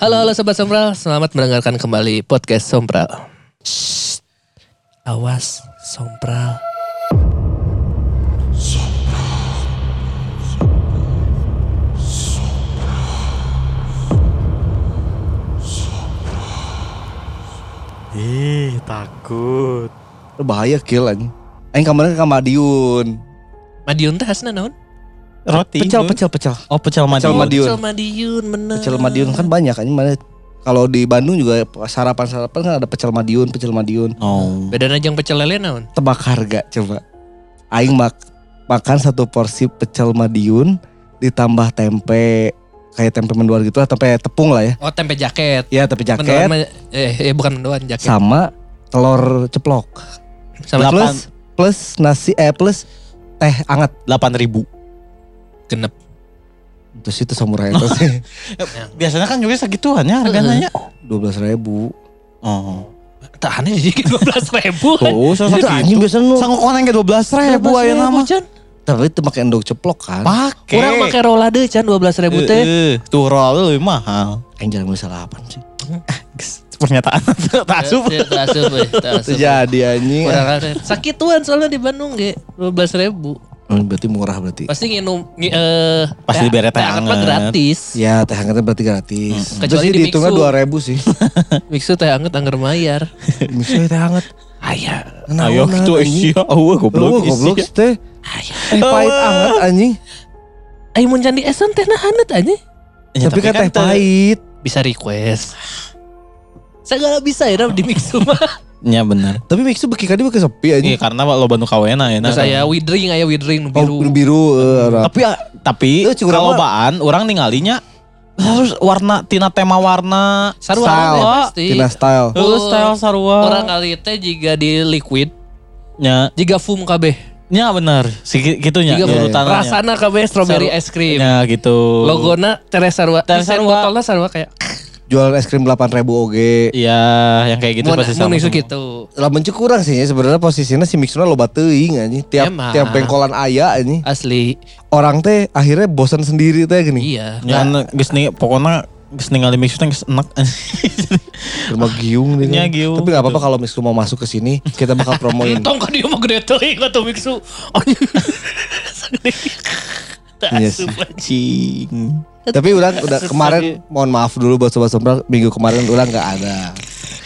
Halo halo sobat Sompral, selamat mendengarkan kembali podcast Sompral. Shh, awas Sompral. Ih, takut. bahaya kill anjing. Aing kamarnya ke Madiun. Madiun teh asna naon? Roti. Pecel pecel pecel. Oh, pecel Pecel Madiun. Madiun. Pecel Madiun bener. Pecel Madiun kan banyak anjing mana kalau di Bandung juga sarapan-sarapan kan ada pecel Madiun, pecel Madiun. Oh. Bedana jeung pecel lele naon? Tebak harga coba. Aing mak makan satu porsi pecel Madiun ditambah tempe kayak tempe mendoan gitu lah, tempe tepung lah ya. Oh tempe jaket. Ya, Mendoan jaket mah- eh, eh bukan mendoan jaket. sama telur ceplok. Sama Delapan. Plus plus nasi eh plus teh anget. 8 ribu. Genep. Terus itu samurai itu sih Biasanya kan juga segituan ya harganya. dua belas ribu. Oh. Tak aneh jadi 12 ribu. Oh, so Itu anjing biasa nu. Sanggup koneng ke 12 ribu aja nama. Tapi itu pakai endok ceplok kan. Pakai. Kurang pakai rolade can 12 ribu teh. Eh, eh, Tuh roll lebih mahal. Aing jarang beli sarapan sih. Pernyataan tak asup. Eh, tak asup, eh, tak asup. Itu jadi anjing. Sakituan soalnya di Bandung ge 12 ribu. Oh, berarti murah berarti. Pasti nginum ngi- eh Pasti diberi teh hangat anget. gratis. Ya teh hangatnya berarti gratis. Hmm. Kecuali sih di dihitungnya Mixu. dua ribu sih. Mixu teh hangat anggar mayar. Misalnya teh hangat. Aya. Ayo Naon, itu anjing? isia. Oh, Goblok, goblok goblok teh. Aya. Eh pahit anget anjing. Ayo mun can di esan teh nah hangat aja. Ya, Tapi kan teh teh- pahit. Bisa request. Segala bisa ya di Mixu mah. Ya benar. Tapi Mixu beki kadi beki sepi Iya anjing. karena lo bantu kawena ya. Terus saya widring aya widring nu Oh, biru. biru. eh. Tapi tapi Eh, cik, urang kalau baan orang ninggalinya harus warna tina tema warna Sarua Style. pasti. Tina style. Oh, style sarua. Orang kali teh jika di liquid, nya jika foam kabeh. nya bener. Si gitunya Jika iya, urutannya. rasana kabeh strawberry Saru- ice cream. Ya gitu. Logona Teres Sarua. Teres Desain Sarua. botolnya Sarua kayak Jualan es krim 8000 oge. Iya, yang kayak gitu mau pasti mau sama. semua. gitu. Lah mencuk kurang sih ya sebenarnya posisinya si Mixuna loba teuing anjing. Tiap Emang. tiap pengkolan aya anjing. Asli. Orang teh akhirnya bosan sendiri teh gini. Iya. Ya, geus nih pokoknya geus ningali mix teh geus enak. Rumah giung nih. Kan. giung. Tapi gak apa-apa kalau Mixu mau masuk ke sini, kita bakal promoin. Entong kan dia mah gede teuing atuh mixu. Anjing. Tak Iya asup, anjing. Tapi udah udah kemarin mohon maaf dulu buat sobat sombral minggu kemarin udah nggak ada.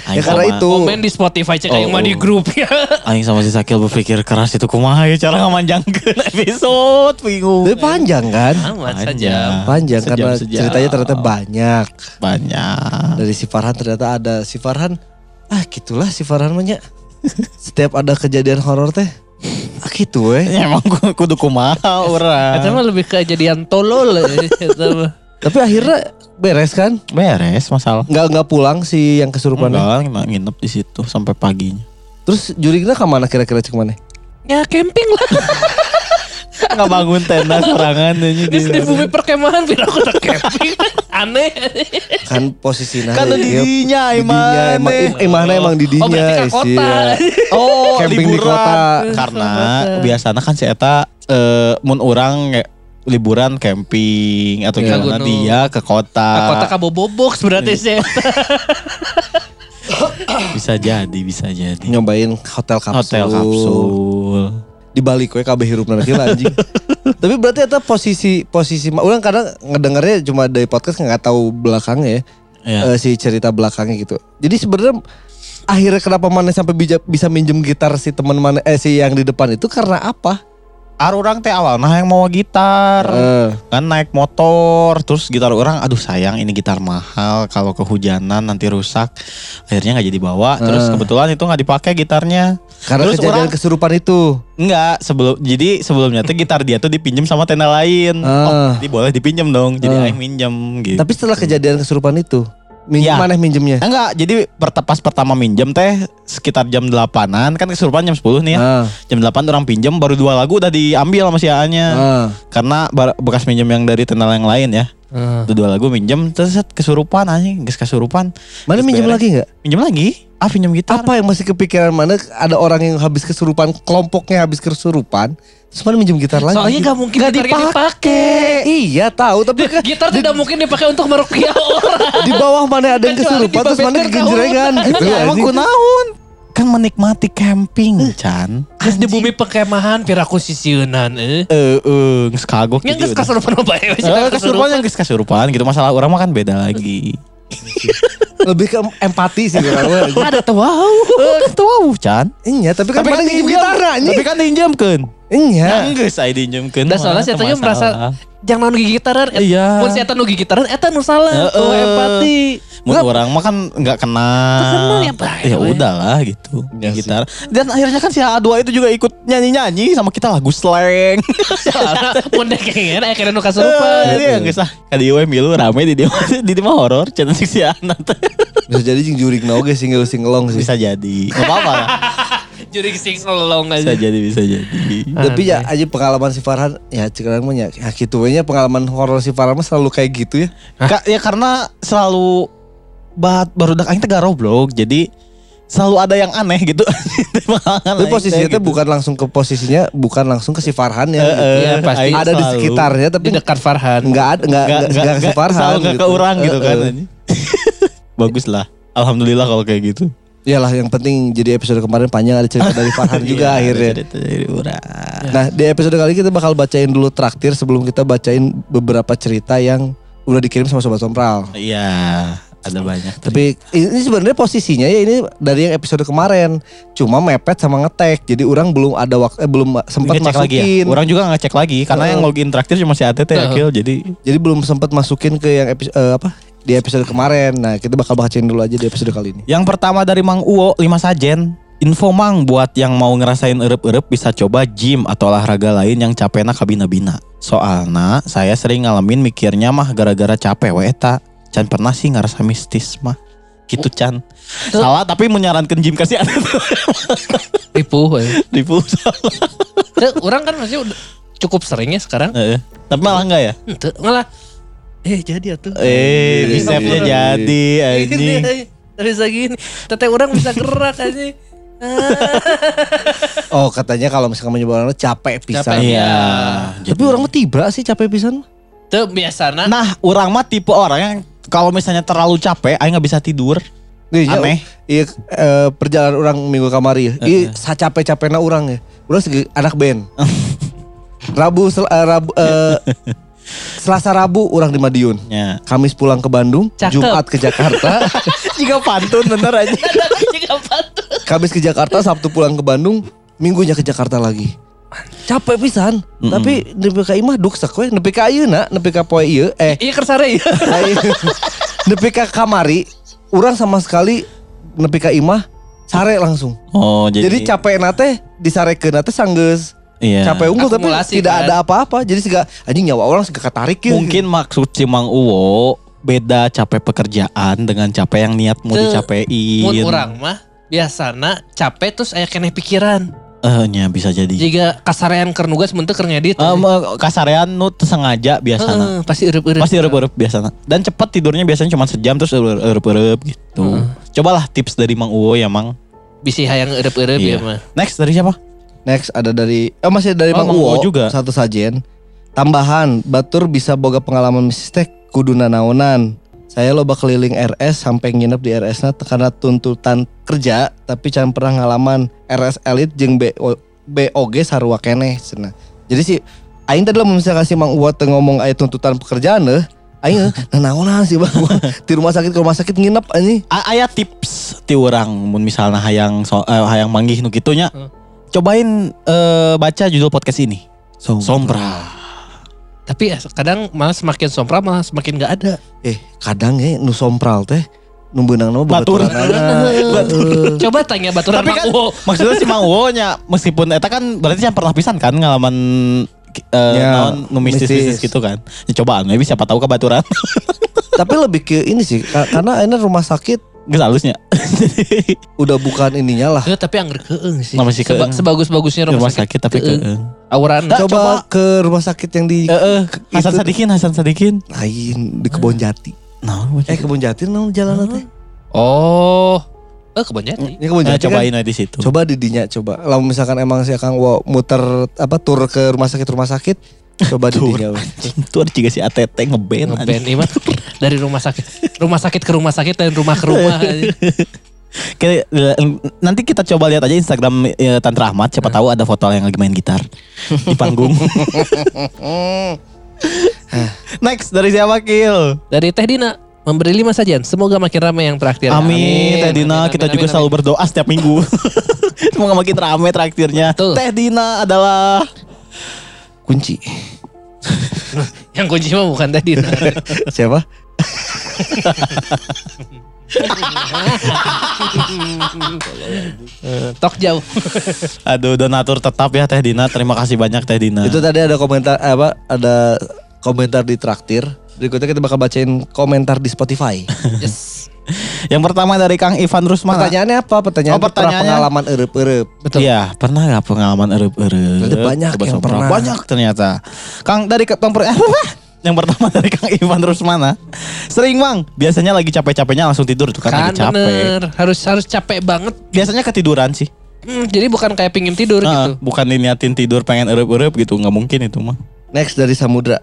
Ya karena sama- itu Komen di Spotify cek yang Oh, mah di oh. grup ya. Aing sama si Sakil berpikir keras itu kumaha ya cara ngamanjangkeun episode bingung. Tapi panjang kan? Amat. Panjang. Panjang Sejam, karena sejam. ceritanya ternyata banyak. Banyak. Dari si Farhan ternyata ada si Farhan. Ah gitulah si Farhan banyak. Setiap ada kejadian horor teh. Ah gitu weh. Ya, emang ku- kudu kumaha orang. Eta mah lebih kejadian tolol eh. Tapi akhirnya beres kan? Beres masalah. Nggak nggak pulang si yang kesurupannya. Enggak, emang nginep di situ sampai paginya. Terus jurigna ke mana kira-kira cek mana? Ya camping lah. Enggak bangun tenda serangan ini Terus di bumi perkemahan biar aku tak camping. Aneh. Kan posisinya Kan ya, di didinya di emang im- imahna emang di Oh berarti dinya ke kota. isi, ya. Oh, Camping di kota. Karena biasanya kan si eta eh mun orang liburan camping atau Iya. gimana Gunung. dia ke kota. Ke kota Kabobobox berarti sih. Bisa jadi, bisa jadi. nyobain hotel kapsul. Hotel kapsul. Di balik we kabeh hirupna nanti anjing. Tapi berarti eta posisi posisi orang kadang ngedengarnya cuma dari podcast nggak tahu belakangnya ya. Eh, si cerita belakangnya gitu. Jadi sebenarnya akhirnya kenapa mana sampai bisa bisa minjem gitar si teman mana eh si yang di depan itu karena apa? Ar orang teh awal nah yang mau gitar. Eh, kan naik motor terus gitar orang aduh sayang ini gitar mahal kalau kehujanan nanti rusak akhirnya nggak jadi bawa terus Eh. kebetulan itu nggak dipakai gitarnya karena Terus kejadian orang- kesurupan itu. Enggak sebelum jadi sebelumnya tuh gitar dia tuh dipinjem sama tenda lain Ah. oh jadi boleh dipinjem dong jadi Ah. aing minjem gitu Tapi setelah kejadian kesurupan itu, minjem Iya. mana minjemnya? enggak jadi pas pertama minjem teh sekitar jam 8an kan kesurupan jam 10 nih ya Ah, jam 8 orang pinjem baru dua lagu udah diambil sama si A-nya ah. karena bekas minjem yang dari tenda yang lain ya Ah. Tuh dua lagu minjem terus kesurupan anjing geus kesurupan Mana minjem beres. lagi nggak? Minjem lagi? Ah pinjem gitar. Apa yang masih kepikiran mana ada orang yang habis kesurupan, kelompoknya habis kesurupan, Terus mana minjem gitar lagi. Soalnya gak mungkin Nggak gitarnya dipakai. dipakai. Iya tahu tapi kan Gitar tidak mungkin dipakai untuk merukiah orang. di bawah mana ada yang kesurupan terus mana. Emang, Gitu, emang kunaon? Kan menikmati camping, Chan. Terus di bumi perkemahan piraku sisieunan eh. Eh, eh, geus kagok Yang geus kasurupan bae we. Eh, kesurupan yang geus kasurupan gitu masalah orang mah kan beda lagi. Lebih ke empati sih anjing. Ada tuh wow. Eh, tahu, Chan. Iya, tapi kan kan minjem diinjem, gitar tapi kan diinjemkeun. Iya. Yang geus aya diinjemkeun. Dan soalnya saya tanya merasa jangan nu gigitaran. et- Iya. Mun si eta nu gigitaran eta nu salah. Heeh. Oh empati. Mun orang mah kan nggak kenal. Kenal ya, Pak. Ya udahlah gitu. Iya sih. gitar. Dan akhirnya kan si A2 itu juga ikut nyanyi-nyanyi sama kita lagu slang. Mun dek kengen aya kana nu Eh, kasurupan. Jadi ya geus ah. Kadi we milu rame di dia di dia mah horor cenah si anak. Bisa jadi jeung jurik usah ngelong sih. Bisa jadi. Enggak apa-apa. Jurik sing ngelong Bisa aja. jadi, bisa jadi. Tapi ya aja pengalaman si Farhan ya sekarang mah ya, ya gitu nya pengalaman horor si Farhan mah selalu kayak gitu ya. Ka- ya karena selalu bat baru dak aing teh garoblok. Jadi selalu ada yang aneh gitu. Tapi posisinya tuh bukan langsung ke posisinya bukan langsung ke si Farhan ya. Eh, gitu. eh, Iya, pasti. ada di sekitarnya tapi Di dekat Farhan. enggak ada enggak Nggak- enggak nggak- ke si nggak- Farhan. selalu nggak ke orang gitu kan. Eh. anjing. Bagus lah. Alhamdulillah kalau kayak gitu. Iyalah yang penting jadi episode kemarin panjang ada cerita dari Farhan juga Iya, akhirnya. cerita dari. Nah di episode kali ini kita bakal bacain dulu traktir sebelum kita bacain beberapa cerita yang udah dikirim sama Sobat Sompral. Iya, ada banyak. Tapi ini sebenarnya posisinya ya ini dari yang episode kemarin. Cuma mepet sama ngetek. Jadi orang belum ada waktu eh, belum sempat ngecek lagi ya. masukin. Orang juga ngecek lagi karena Heeh. yang login traktir cuma si ATT Heeh. Akil jadi Jadi belum sempat masukin ke yang episode apa? Di episode kemarin. Nah, kita bakal bacain dulu aja di episode kali ini. Yang pertama dari Mang Uwo 5 sajen. Info Mang buat yang mau ngerasain erep-erep bisa coba gym atau olahraga lain yang capekna kabina-bina. Soalnya saya sering ngalamin mikirnya mah gara-gara capek we eta. Can pernah sih ngerasa mistis mah. Gitu Chan. Tuh. Salah tapi menyarankan gym kasih ada Ripuh we. di salah. Orang kan masih udah cukup sering ya sekarang. Heeh. Tapi malah enggak ya? Malah eh jadi atuh. Eh, Bisa bisepnya jadi. jadi anjing. Bisa gini. Teteh orang bisa gerak aja. Oh, katanya kalau misalkan mencoba orang capek pisan. Capek. Iya. Tapi orang mah tiba sih capek pisan. Tuh biasana. Nah, orang mah tipe orang yang kalau misalnya terlalu capek, aing nggak bisa tidur. Iya, Aneh. Iya eh, perjalanan orang minggu kamari ya. Iya sacapek-capekna orang ya. Orang segi anak band. Rabu sel- eh, Rabu eh, Selasa Rabu orang di Madiun. Ya. Kamis pulang ke Bandung, Cakep. Jumat ke Jakarta, Jika pantun bener aja. Patuh. Kamis ke Jakarta, Sabtu pulang ke Bandung, Minggunya ke Jakarta lagi. Capek pisan, tapi nepi ka imah duksek we, nepi ka ayeuna, nepi ka poe ieu eh Iya kersare ya. nepi ka kamari, urang sama sekali nepi ka imah sare langsung. Oh, jadi, Jadi, capek nate disarekeun nate sanggeus Iya. capek unggul tapi tidak kan? ada apa-apa. Jadi siga anjing nyawa orang siga katarik ya. Mungkin maksud si Mang Uwo beda capek pekerjaan dengan capek yang niat mau dicapein. Mun orang mah biasana capek terus aya keneh pikiran. Eh, nya bisa jadi. Jika kasarean keur nugas mun teu keur ngedit. Eh, me- kasarean nu sengaja biasana. Heeh, pasti eureub-eureub. Pasti eueup-eueup biasana. Dan cepat tidurnya biasanya cuma sejam terus eueup-eueup gitu. Cobalah tips dari Mang Uwo ya, Mang. Bisi hayang eureub-eureub ya Iya. mah. Next dari siapa? Next ada dari oh masih dari Oh, Mang Uwo juga. Satu sajen. Tambahan, Batur bisa boga pengalaman mistis teh kudu nanaonan. Saya loba keliling RS sampai nginep di RS na karena tuntutan kerja tapi can pernah ngalaman RS elit jeung BO, BOG sarua keneh cenah. Jadi sih aing tadi lah misalnya kasih Mang Uwo teu ngomong aya tuntutan pekerjaan deh. Aing nanaonan sih Bang. di rumah sakit ke rumah sakit nginep anjing. A- aya tips ti urang mun misalnya hayang so, eh, hayang manggih nu kitu nya. Hmm. Cobain eh, baca judul podcast ini. Sompra. Tapi ya, kadang malah semakin sompra malah semakin gak ada. Eh, kadang ya nu sompral teh nu beunang nama Batur. Batur. Coba tanya baturan Tapi kan maksudnya si Mang Uwo nya meskipun eta kan berarti yang pernah pisan kan ngalaman eh Ya, naon nu mistis-mistis mistis. gitu kan. Ya cobaan maybe siapa tahu kebaturan. Tapi lebih ke ini sih ka- karena ini rumah sakit Geus halusnya. udah bukan ininya lah. Eh, tapi angger keeng sih. Nama si Seba- keeng. Sebagus-bagusnya rumah sakit tapi ke keeng. Aurana. Nah, Coba, ke rumah sakit yang di Heeh, Hasan Itu- Sadikin, Hasan Sadikin. lain di Kebon Jati. Nah, Eh Kebon Jati naon jalan teh? Oh. Oh kebun jati. Ini kebun Nah, jati kan? cobain aja di situ. Coba di dinya coba. Lalu misalkan emang si Akang mau muter apa tur ke rumah sakit rumah sakit, coba di Tur. dinya. we. Itu ada juga si ATT ngeband. Ngeband Iman dari rumah sakit, rumah sakit ke rumah sakit dan rumah ke rumah. Eh, nanti kita coba lihat aja Instagram eh, Tante Ahmad. Siapa tahu ada foto yang lagi main gitar di panggung. Next dari siapa Kil? Dari Teh Dina memberi lima sajian. Semoga makin ramai yang traktir. Amin, Teh Dina. Amin, kita amin, juga amin, selalu amin. berdoa setiap minggu. Semoga makin rame traktirnya. Betul. Teh Dina adalah Kunci. Yang kunci mah bukan Teh Dina. Siapa? Tok jauh. aduh donatur tetap ya Teh Dina. Terima kasih banyak Teh Dina. Itu tadi ada komentar eh, apa? Ada komentar di traktir. Berikutnya kita bakal bacain komentar di Spotify. Yes. Yang pertama dari Kang Ivan Rusmana. Pertanyaannya apa? Pertanyaan Oh, pertanyaannya- pernah pengalaman erup-erup. Betul. Iya, pernah gak pengalaman erup-erup? Banyak Coba yang pernah. Banyak ternyata. Kang dari Kang yang pertama dari Kang Ivan Rusmana. Sering Mang, biasanya lagi capek-capeknya langsung tidur tuh kan, Kan lagi capek. bener. Harus harus capek banget. Biasanya ketiduran sih. Hmm, jadi bukan kayak pingin tidur Nah, gitu. bukan diniatin tidur pengen erup-erup gitu, nggak mungkin itu mah. Next dari Samudra.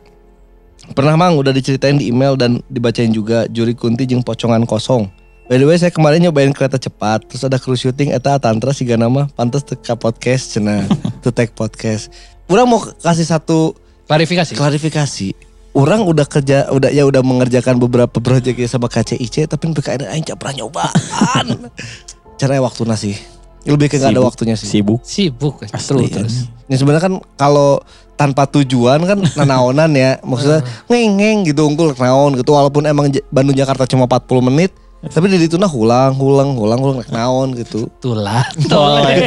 Pernah mang udah diceritain di email dan dibacain juga juri kunti jeung pocongan kosong. By the way saya kemarin nyobain kereta cepat Terus ada crew syuting Eta Tantra siga nama Pantes teka podcast Cena To take podcast Orang mau kasih satu Klarifikasi. klarifikasi Orang udah kerja udah ya udah mengerjakan beberapa proyek ya sama KCIC tapi PKN aing cak pernah nyobaan. Caranya waktu sih. Lebih ke gak ada waktunya sih. Sibuk. Sibuk. Asli, Terus, terus. Ya sebenarnya kan kalau tanpa tujuan kan nanaonan ya. Maksudnya ngeng-ngeng gitu unggul naon gitu walaupun emang Bandung Jakarta cuma 40 menit tapi di dituna hulang hulang hulang hulang naon gitu. Itulah. Toleh.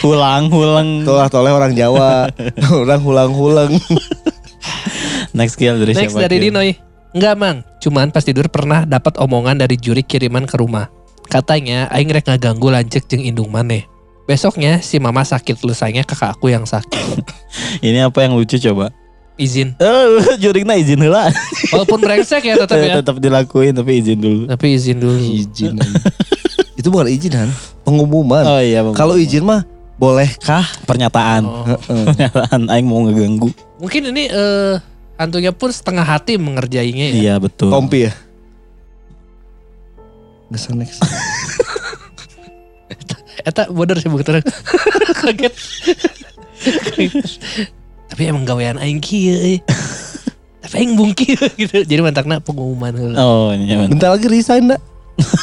Hulang, hulang. Tulah toleh orang Jawa. orang hulang-hulang. Next kill dari Next siapa? dari Kill? Dinoy. Enggak mang, cuman pas tidur pernah dapat omongan dari juri kiriman ke rumah. Katanya aing rek ngaganggu lancek jeung indung maneh. Besoknya si mama sakit lusanya kakak aku yang sakit. Ini apa yang lucu coba? Izin. Eh, jurigna izin heula. Walaupun brengsek ya tetap ya. Tetap dilakuin tapi izin dulu. Tapi izin dulu. izin. Itu bukan izin kan? Pengumuman. Oh iya. Kalau izin mah bolehkah? pernyataan. Oh. Heeh. Pernyataan aing mau ngeganggu. Mungkin ini eh hantunya pun setengah hati mengerjainya ya. Iya, betul. Kompi ya? Next, next. Eta bodoh sih begitu. Kaget. Tapi emang gawean aing kieu euy. Tapi aing bungki gitu. Jadi mantakna pengumuman heula. Oh, iya. Bentar lagi resign dah.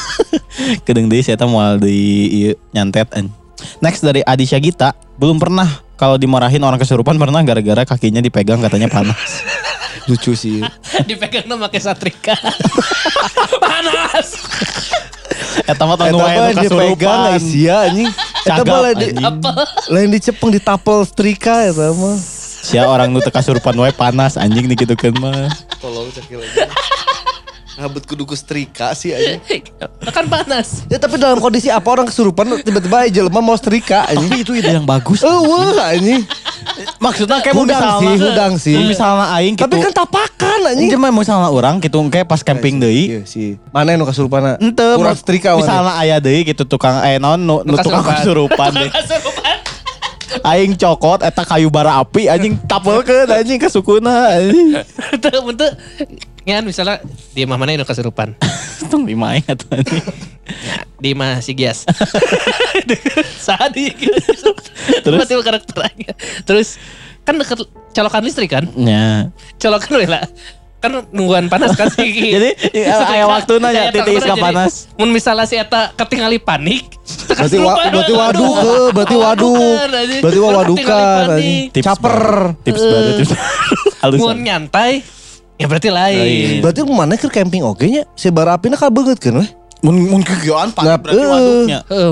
Kedeng deui saya mau di ieu, nyantet an. Next dari Adi Syagita, belum pernah kalau dimarahin orang kesurupan pernah gara-gara kakinya dipegang katanya panas. Lucu sih. Dipegangna make satrika. Panas. Eta mah Eta tanggung mah aya nu dipegang kesurupan. isia anjing. Eta Cagap, mah lain di, lain dicepeng di tapel setrika eta mah. Sia orang nu teu kasurupan wae panas anjing dikitukeun mah. Tolong cekil lagi. Rambut kudu ku setrika sih anjing. Kan panas. Ya tapi dalam kondisi apa orang kesurupan tiba-tiba aja jelema mau setrika anjing. Tapi itu ide yang bagus. Eueuh anjing. Maksudnya kayak mau Hudang misalnya sih, hudang sih. Mun misalnya aing gitu. Tapi kan tapakan anjing. Ini mah misalnya orang gitu kayak pas camping deui. Iya sih. Mana nu kesurupan? Ente Kurang setrika misalnya aya deui gitu tukang eh non nu, tukang kesurupan deh. Kasurupan. Aing cokot eta kayu bara api anjing tapelkeun anjing ke sukuna anjing. Bentuk bentuk. Ngan misalnya di mah mana yang kesurupan. Tong lima aing atuh anjing. Ya, di mah si Gias. Saat di Terus? Terus karakternya. Terus kan deket colokan listrik kan? Nya. Colokan lah. Kan nungguan panas kan sih. Jadi, aya waktuna nya, Saya titis takutnya ka jadi, panas. Mun misalnya si Eta ketingali panik. Berarti wa, berarti aduh, waduk ke, berarti anjing. Berarti wa Orang wadukan ketingali panik. anjing. Tips Caper. baru. Tips Eh. baru tips. Mun nyantai ya berarti lain. Berarti mana ke camping oke nya? Si bara apina ka beungeut kan weh. Mun mun kegiatan panik berarti eh. waduknya. Eh,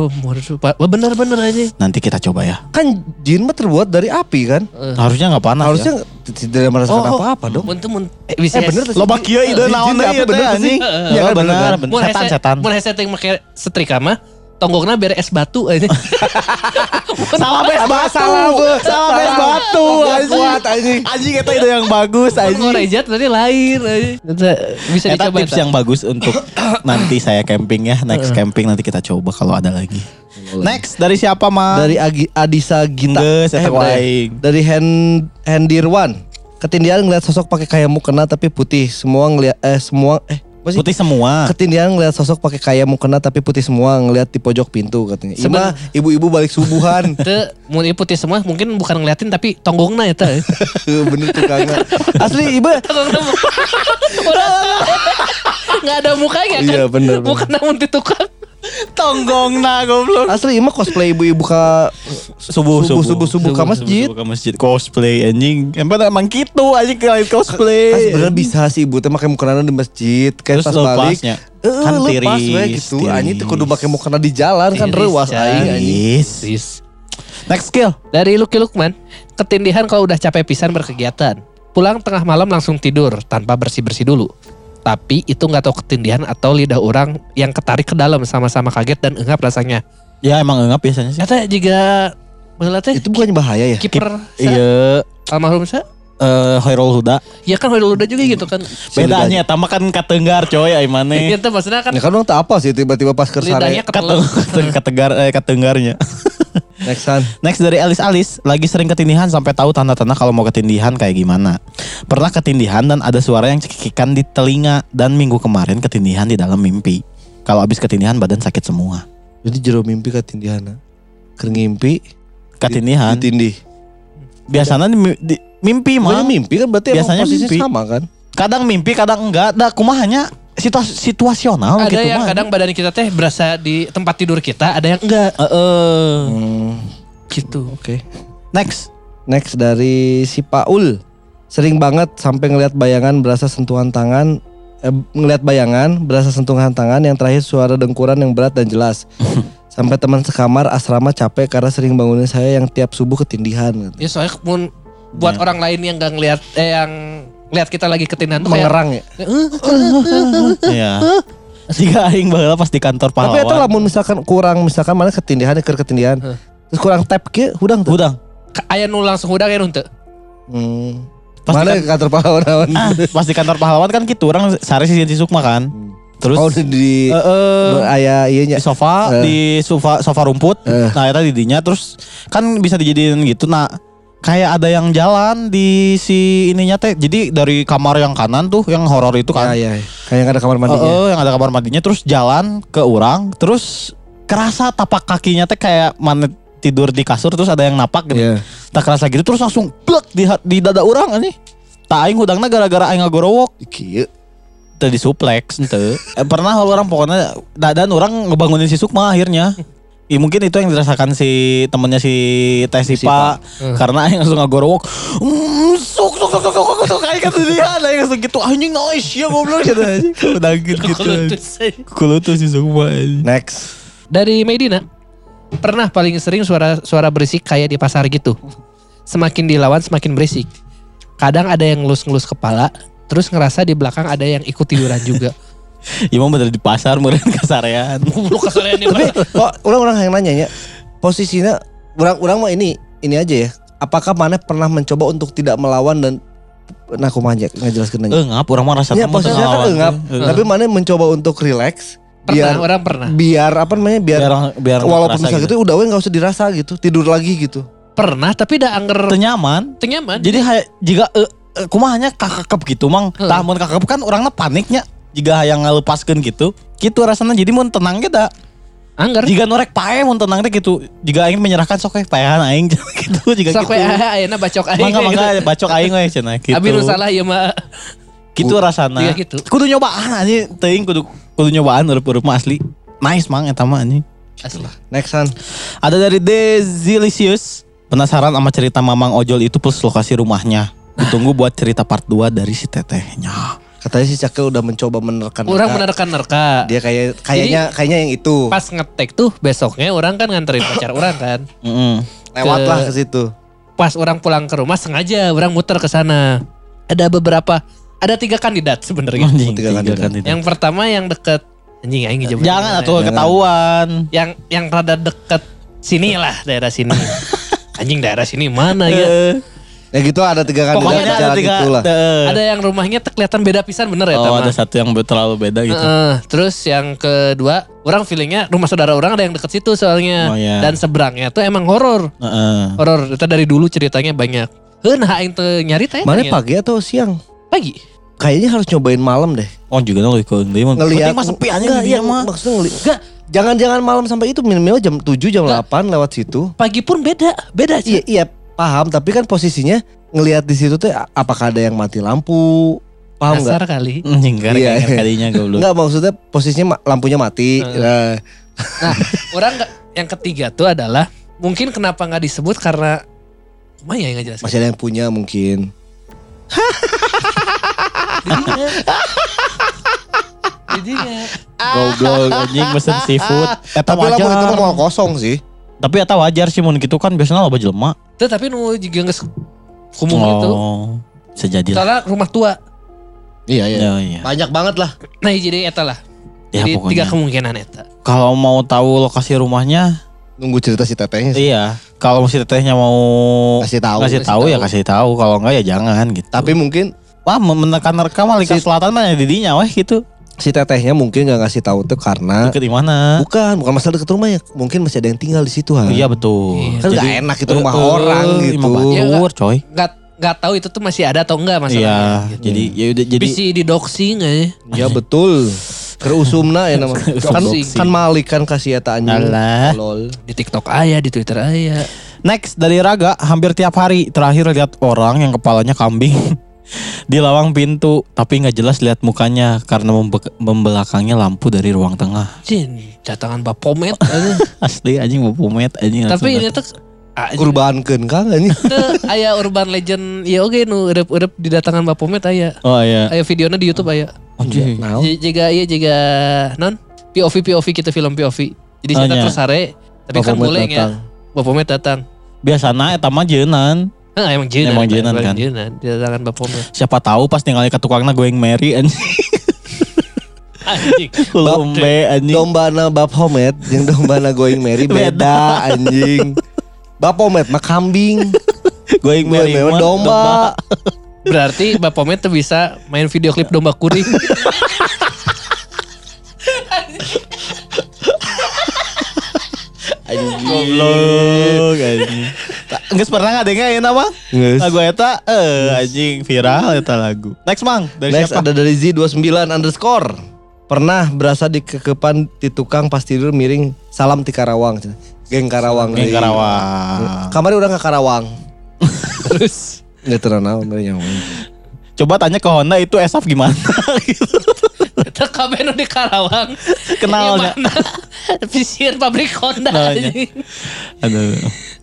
oh, bener-bener aja. Nanti kita coba ya. Kan jin mah terbuat dari api kan? Harusnya nggak panas Harusnya ya. tidak merasakan Oh, oh. apa-apa dong. Mun mun eh, bisa Eh, bener tuh. Loba kieu ide naon deui bener anjing. Iya Iya kan, bener benar, kan? bener. Mun Setan hese- setan. Mun hese teh make setrika mah tonggongna bere es batu aja. Sama bes batu. Salah, bes Salah. batu. Nggak kuat, anjing. Anjing kita ide yang bagus Mun anjing. ngorejat berarti lain. Bisa Eta dicoba. tips yang bagus untuk nanti saya camping ya. Next camping nanti kita coba kalau ada lagi. Next dari siapa mah? Dari Agi, Adisa Gita. Geus, eta Eh. Dari Hen Hendirwan. Ketindihan ngeliat sosok pakai kaya mukena tapi putih. Semua ngeliat eh semua eh apa sih? Putih semua. Ketindihan ngeliat sosok pakai kaya mukena tapi putih semua ngeliat di pojok pintu katanya. Ima ibu-ibu balik subuhan. Ieu putih semua mungkin bukan ngeliatin tapi tonggongna eta. Bener tukangnya. Asli ibu. Tonggongna mu- Nggak ada mukanya kan. Iya, bener, bener. Bukan namun di tukang. Tonggong nah goblok. Asli ima cosplay ibu-ibu ke Subuh subuh subuh subuh ke masjid. Subuh ke masjid cosplay anjing. Emang emang gitu anjing kalian Kan cosplay. sebenarnya bisa sih ibu teh pakai mukena di masjid kayak Terus pas balik. Eh, Kan lepas tiris, we gitu. Anjing tuh kudu pakai mukena di jalan kan Tiris, rewas ya. aing anjing. Next skill. Dari Lucky Lukman, ketindihan kalau udah capek pisan berkegiatan. Pulang tengah malam langsung tidur tanpa bersih-bersih dulu. Tapi itu nggak tahu ketindihan atau lidah orang yang ketarik ke dalam sama-sama kaget dan engap rasanya. Ya emang enggak biasanya sih. Kata jika Bela teh Itu bukannya bahaya ya? kiper Iya. almarhum sa Eh Hoirul Huda. Ya kan Hoirul Huda juga gitu kan. Bedanya tama kan katenggar coy ai maneh. Itu maksudnya kan Ya kan orang tak apa sih tiba-tiba pas ke lidahnya sare. keteluk. Kateng- Kategar eh katenggarnya. Next. Next dari Alis Alis lagi sering ketindihan sampai tahu tanda-tanda kalau mau ketindihan kayak gimana. Pernah ketindihan dan ada suara yang cekikikan di telinga dan minggu kemarin ketindihan di dalam mimpi. Kalau habis ketindihan badan sakit semua. Jadi jero mimpi ketindihan. Keur ngimpi Ketindihan ditindih. biasanya di, di- mimpi mah. mimpi kan berarti Biasanya mimpi. sama kan? Kadang mimpi, kadang enggak. Da kumahanya situasi situasional Ada gitu yang mah. kadang badan kita teh berasa di tempat tidur kita, ada yang enggak. Heeh. Hmm, Gitu. Oke. Next. Next dari si Paul. Sering banget sampai ngelihat bayangan berasa sentuhan tangan eh, ngelihat bayangan berasa sentuhan tangan yang terakhir suara dengkuran yang berat dan jelas. Sampai teman sekamar asrama capek karena sering bangunin saya yang tiap subuh ketindihan. gitu. Ya soalnya mun buat Ya. orang lain yang gak ngeliat eh yang lihat kita lagi ketindihan tuh kayak Mengerang ya. Iya. Jika aing baheula pas di kantor Tapi pahlawan. itu lamun misalkan kurang misalkan mana ketindihan keur ketindihan. Terus kurang tap ke hudang tuh. Udang. aya nu langsung udah kayak nuntut. Hmm. Pas mana di ke kantor pahlawan? Ah, pas di kantor pahlawan kan gitu orang sehari sih di Sukma kan. Terus Oh di, eh, eh, aya iya nya. di sofa Eh. di sofa sofa rumput Eh. nah itu didinya terus kan bisa dijadiin gitu nah kayak ada yang jalan di si ininya teh jadi dari kamar yang kanan tuh yang horor itu kan Ya, ya. Kayak yang ada kamar mandinya. eh, yang ada kamar mandinya terus jalan ke orang terus kerasa tapak kakinya teh kayak mana tidur di kasur terus ada yang napak gitu Iya. tak kerasa gitu terus langsung blek di di dada orang ini tak aing hudangna gara-gara aing ngagorowok Kieu. teu disuplex ente. Eh, pernah orang pokoknya dadan orang ngebangunin si Sukma akhirnya. Ya, mungkin itu yang dirasakan si temennya si Teh Sipa karena aing langsung ngagorowok. Mm, suk suk suk suk suk suk kayak kata dia aing langsung gitu anjing noise ya goblok gitu. Udah gitu gitu. Kulutus si Sukma anjing. Next. Dari Medina, pernah paling sering suara suara berisik kayak di pasar gitu. Semakin dilawan semakin berisik. Kadang ada yang ngelus-ngelus kepala, terus ngerasa di belakang ada yang ikut tiduran juga. Mau bener di pasar meureun kasarean. Goblok kasarean ini. Tapi kok orang-orang yang nanya ya, posisinya orang-orang mah ini ini aja ya. Apakah mana pernah mencoba untuk tidak melawan dan nah aku aja ngejelaskan nanya. Engap orang mah rasa Ya posisinya kan enggak, tapi mana mencoba untuk relax Pernah, biar orang pernah. biar apa namanya biar, biar biar walaupun misalnya gitu, udah we nggak usah dirasa gitu tidur lagi gitu Pernah, tapi dah anger Teu nyaman. tenyaman. Jadi hay, jika uh, uh, kumahanya kakakep gitu mang. Heeh. Tah mun kakakep kan orangnya paniknya. Jika yang ngelepaskan gitu. Gitu rasanya jadi mun tenang kita. Anger. Jika norek pae mun tenang teh gitu. Jika aing menyerahkan sok paehan aing gitu jika Sok gitu. ayeuna bacok aing. Mangga mangga bacok aing we cenah gitu. Abi nu salah ya mah. Gitu rasana. Iya gitu. Kudu nyobaan anjing teuing kudu kudu nyobaan urip-urip mah asli. Nice mang eta mah anjing. Asli. next one Ada dari Dezilicious. Penasaran sama cerita Mamang Ojol itu plus lokasi rumahnya. Ditunggu buat cerita part 2 dari si tetehnya. Katanya si Cakil udah mencoba menerkan Orang mereka. menerka-nerka. dia kayak kayaknya kayaknya yang itu Pas ngetek tuh besoknya orang kan nganterin pacar orang kan. Mm-mm. lewat ke- lah ke situ Pas orang pulang ke rumah sengaja orang muter ke sana. Ada beberapa ada tiga kandidat sebenarnya. Anjing, Tiga tiga kandidat. kandidat. Yang pertama yang deket Anjing aing ngejawab. Jangan atuh ya? ketahuan. Yang yang rada deket sini lah daerah sini. Anjing daerah sini mana ya? Ya gitu ada tiga kandidat Pokoknya ada jalan tiga. itulah. Ada yang rumahnya tuh kelihatan beda pisan bener ya Oh Tama? ada satu yang terlalu beda gitu. Heeh. terus yang kedua, orang feelingnya rumah saudara orang ada yang deket situ soalnya. Oh, iya. Dan seberangnya tuh emang horor. Heeh. Horor itu dari dulu ceritanya banyak. Heun nah aing teu nyari teh. Mana pagi atau siang? Pagi. Kayaknya harus nyobain malam deh. Oh juga dia mah. Ngelihat Penting mah sepi aja dia iya, mah. Maksudnya jangan-jangan malam sampai itu minimal jam 7 jam 8 lewat situ. Pagi pun beda, beda Iya, iya, paham, tapi kan posisinya ngelihat di situ tuh apakah ada yang mati lampu? Paham enggak? Kasar kali. Anjing kan Iya. kalinya goblok. Enggak maksudnya posisinya lampunya mati. Heeh. Nah, Nah, orang nggak yang ketiga tuh adalah mungkin kenapa nggak disebut karena Mana ya yang nggak jelas? masih ada yang punya mungkin. Jadinya. Jadinya. Goblok anjing mesen seafood. Tapi lah wajar. itu mah mau kosong sih. Tapi eta wajar sih mun gitu kan biasanya loba jelema. Tuh, tapi nu juga nggak kumung itu. Oh. Sejadi lah. Soalnya rumah tua. Iya, Ya, iya. Banyak banget lah. Nah jadi eta lah. Ya jadi tiga pokoknya. kemungkinan eta. Kalau mau tahu lokasi rumahnya, Nunggu cerita si tetehnya sih. iya. Kalau si tetehnya mau Kasih tahu. kasih tahu ya kasih tahu. Kalau enggak ya jangan gitu. Tapi mungkin wah menekan-nekan Malika Si- Selatan mah ya didinya weh gitu. Si tetehnya mungkin nggak ngasih tahu tuh karena Deket di mana? bukan bukan masalah deket rumah ya. Mungkin masih ada yang tinggal di situ ha. Iya betul. Iya. Kan nggak enak itu rumah eh, orang eh, gitu. Iya, batur coy. Nggak nggak tahu itu tuh masih ada atau enggak masalahnya. Iya. gitu. Jadi ya udah jadi Bisa didoxing nggak ya? Ya betul. Kerusumna ya nama. kan, Doxing. kan Malik kan kasih eta anjing. Alah. Lol. Di TikTok aya, di Twitter aya. Next dari Raga hampir tiap hari terakhir lihat orang yang kepalanya kambing di lawang pintu tapi nggak jelas lihat mukanya karena membe- membelakangnya lampu dari ruang tengah. Jin, datangan Bapomet aja. Asli anjing mau pumet anjing. Tapi ini tuh ah, Kurbankeun kang anjing. Teu, aya urban legend ya oke nu urep-urep didatangan Bapomet aya. Oh iya. Aya videonya di YouTube aya. Anjing. Nah, J- Jika iya jika non POV POV kita film POV. Jadi Oh, kita iya. terus sare tapi kan Bapomet boleh ya. datang. Bapomet datang. Biasana eta mah jeunan. Nah, emang jenan. Emang jeunan, kan? Jenan, didatangan Bapomet. Siapa tahu pas tinggalnya ke tukangna going Mary anjing. Anjing. Lumbe anjing. Dombana Bapomet jeung dombana Going Merry beda anjing. Bapomet mah kambing. Going Mary mah mah domba. Berarti Bapomet tuh bisa main video klip domba kuring. Goblok anjing. Geus pernah ngadenga ya nama? Lagu eta eh anjing viral eta lagu. Next Mang, dari Next siapa? ada dari Z29 underscore. Pernah berasa di kekepan di tukang pas tidur miring salam ti Karawang. Geng Karawang. Geng deui. Karawang. Kamari udah ke Karawang. Terus Nggak mereka nyawa. Coba tanya ke Honda itu esaf gimana gitu. Kabeh nu di Karawang. Kenalnya. Yang mana? Visian pabrik Honda. Aduh.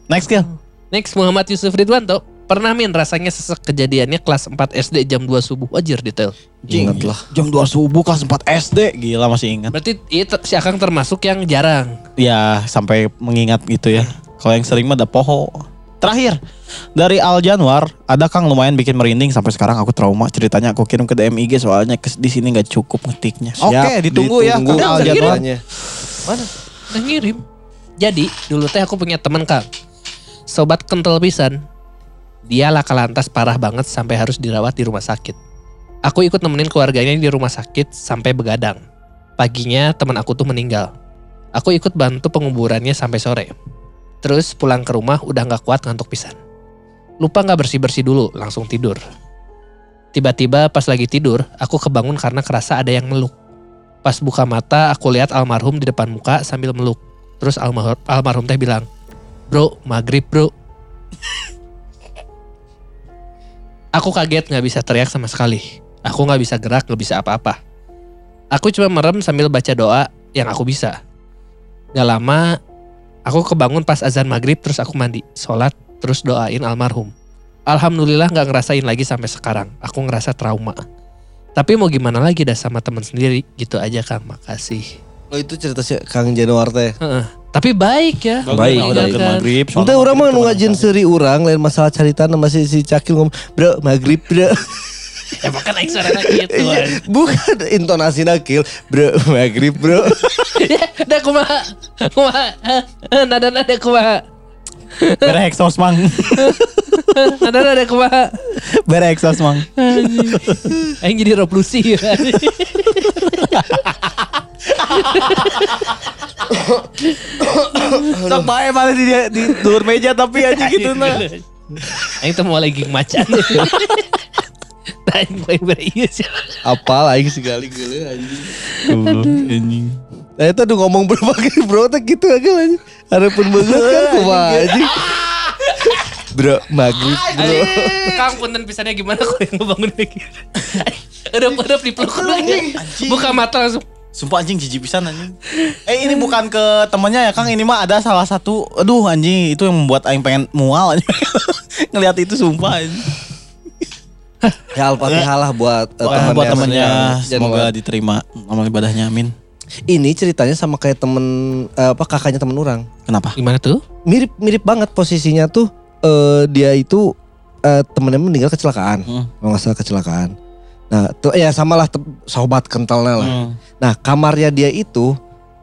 Next kill. Next Muhammad Yusuf Ridwanto. Pernah min rasanya sesek kejadiannya kelas 4 SD jam 2 subuh. Wajar detail. Ingat lah. Jam 2 subuh kelas 4 SD. Gila masih ingat. Berarti iya, ter- si Akang termasuk yang jarang. Ya sampai mengingat gitu ya. Kalau yang sering mah ada poho. Terakhir dari Al Januar ada Kang lumayan bikin merinding sampai sekarang aku trauma ceritanya aku kirim ke DMIG soalnya di sini nggak cukup ngetiknya. Oke Siap, ditunggu, ya ditunggu Kang Al Januar. Mana? Udah ngirim. Jadi dulu teh aku punya teman Kang. Sobat kental pisan. Dia laka lantas parah banget sampai harus dirawat di rumah sakit. Aku ikut nemenin keluarganya di rumah sakit sampai begadang. Paginya teman aku tuh meninggal. Aku ikut bantu penguburannya sampai sore. Terus pulang ke rumah udah nggak kuat ngantuk pisan. Lupa nggak bersih-bersih dulu, langsung tidur. Tiba-tiba pas lagi tidur, aku kebangun karena kerasa ada yang meluk. Pas buka mata, aku lihat almarhum di depan muka sambil meluk. Terus almarhum, almarhum teh bilang, Bro, maghrib bro. aku kaget nggak bisa teriak sama sekali. Aku nggak bisa gerak, nggak bisa apa-apa. Aku cuma merem sambil baca doa yang aku bisa. Gak lama, aku kebangun pas azan maghrib terus aku mandi, sholat, terus doain almarhum. Alhamdulillah nggak ngerasain lagi sampai sekarang. Aku ngerasa trauma. Tapi mau gimana lagi dah sama teman sendiri, gitu aja Kang, makasih. Oh itu cerita si Kang Januar teh. Heeh. Tapi baik ya. Baik, udah baik. ke maghrib. Ente orang mah ngajin seri urang lain masalah cerita nama si, si Cakil ngomong, "Bro, maghrib, bro." Emang kan aing suaranya gitu. Iya, bukan intonasi nakil, bro, maghrib bro. Ya, dah kumaha. Kumaha. Nada-nada kumaha. Bere exhaust mang. Nada-nada kumaha. Bere exhaust mang. Aing jadi replusi. Sok bae malah di di meja tapi aja gitu nah. Aing teh mau lagi macan. Aing bae berieu sih. Apal aing sekali geuleuh anjing. Anjing. Nah itu udah ngomong berbagai bro tak gitu aja anjing. Harapun banget kan kumaha anjing. Bro, maghrib bro. Kang punten pisannya gimana kok yang ngebangun lagi. Udap-udap dipeluk lagi. Buka mata langsung. Sumpah anjing jijik pisan anjing. Eh ini bukan ke temennya ya Kang, ini mah ada salah satu aduh anjing itu yang membuat aing pengen mual anjing. Ngelihat itu sumpah anjing. Ya Al-Fatihah lah buat uh, Buat, temannya. buat temennya semoga diterima amal ibadahnya amin. Ini ceritanya sama kayak temen eh, apa kakaknya temen orang. Kenapa? Gimana tuh? Mirip mirip banget posisinya tuh eh, dia itu eh, temennya meninggal kecelakaan. Hmm. Kalau nggak salah kecelakaan. Nah, tuh ya samalah sobat kentalnya lah. Hmm. Nah, kamarnya dia itu,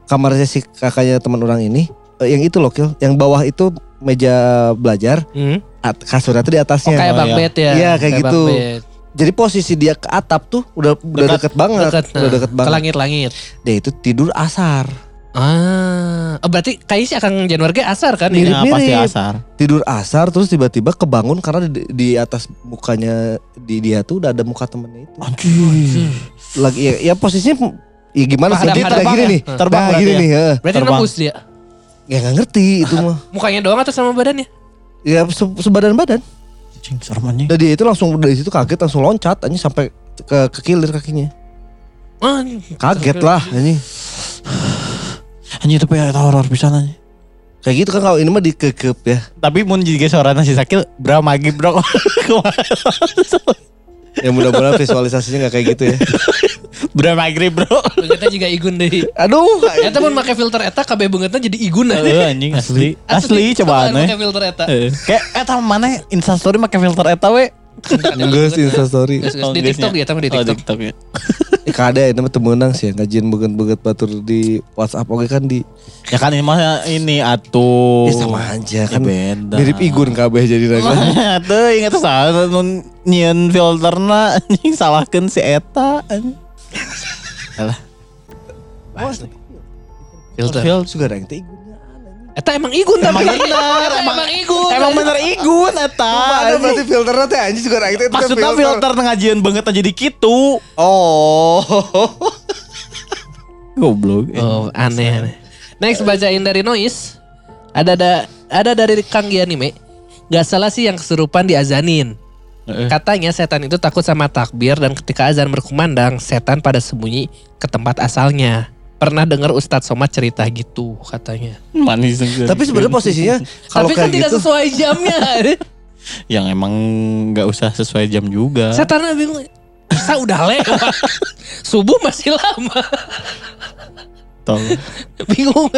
kamarnya si kakaknya teman orang ini, eh, yang itu loh, Kil, yang bawah itu meja belajar, Hmm? at, kasurnya tuh di Oh, atasnya. kayak Oh, bang iya. bed ya. Iya, kayak gitu. bunk bed. Jadi posisi dia ke atap tuh udah udah Dekat. deket banget, udah nah, deket Ke banget. langit-langit. Dia itu tidur asar, Ah, oh, berarti kayaknya si Akang Januar ge asar kan ini? Mirip. Ya, pasti mirip. asar. tidur asar terus tiba-tiba kebangun karena di, di atas mukanya di dia tuh udah ada muka temennya itu. Anjing. Lagi ya, ya posisinya ya gimana sih? Dia kayak gini ya? nih, Terbang nah, berarti gini ya? nih. Berarti Terbang. nembus dia. Ya nggak ngerti itu mah. Mukanya doang atau sama badannya? Ya se- sebadan-badan. Anjing serem anjing. Dan dia itu langsung dari situ kaget langsung loncat anjing sampai ke ke kilir kakinya. Ah, Kaget lah anjing. Anjing tapi ya horor pisan anjing. Kayak gitu kan kalau ini mah dikekep ya. Tapi mun juga suaranya si Sakil, bro magib bro. Ya mudah-mudahan visualisasinya nggak kayak gitu ya. bro maghrib bro. Beungeutna juga igun deui. Aduh. Eta mun make filter eta kabeh beungeutna jadi igun aja. Eh, anjing asli. Asli coba Coba make aneh. filter eta. Eh, Kayak eta mana instastory make filter eta we. Enggak sih instastory. Geus, geus, Di TikTok dia tapi di Oh, TikTok. TikTok ya. Eh kada ini mah temenang sih ngajian beget-beget batur di WhatsApp oke kan di Ya kan ini mah ini atuh. Ya sama aja Ya kan. beda. mirip Igun kabeh jadi naga. Tuh ingat salah nun nyieun filterna anjing salahkeun si eta anjing. Alah. Filter. Filter. Suga ada yang. Eta emang igun tapi. Emang bener, emang- emang igun. Emang bener igun eta. Ada berarti filternya teh anjing yang teh. itu Maksudnya filter ngajian banget aja jadi gitu. Oh. Goblok. Oh, aneh aneh. Next bacain dari Noise. Ada ada ada dari Kang Gianime. Gak salah sih yang kesurupan diazanin. Katanya setan itu takut sama takbir dan ketika azan berkumandang, setan pada sembunyi ke tempat asalnya. Pernah dengar Ustadz Somad cerita gitu katanya. Manis. Tapi sebenarnya posisinya kalau Tapi kan kayak tidak gitu sesuai jamnya. yang emang nggak usah sesuai jam juga. Setannya bingung. Bisa udah lewat. Subuh masih lama. Tolong. Bingung.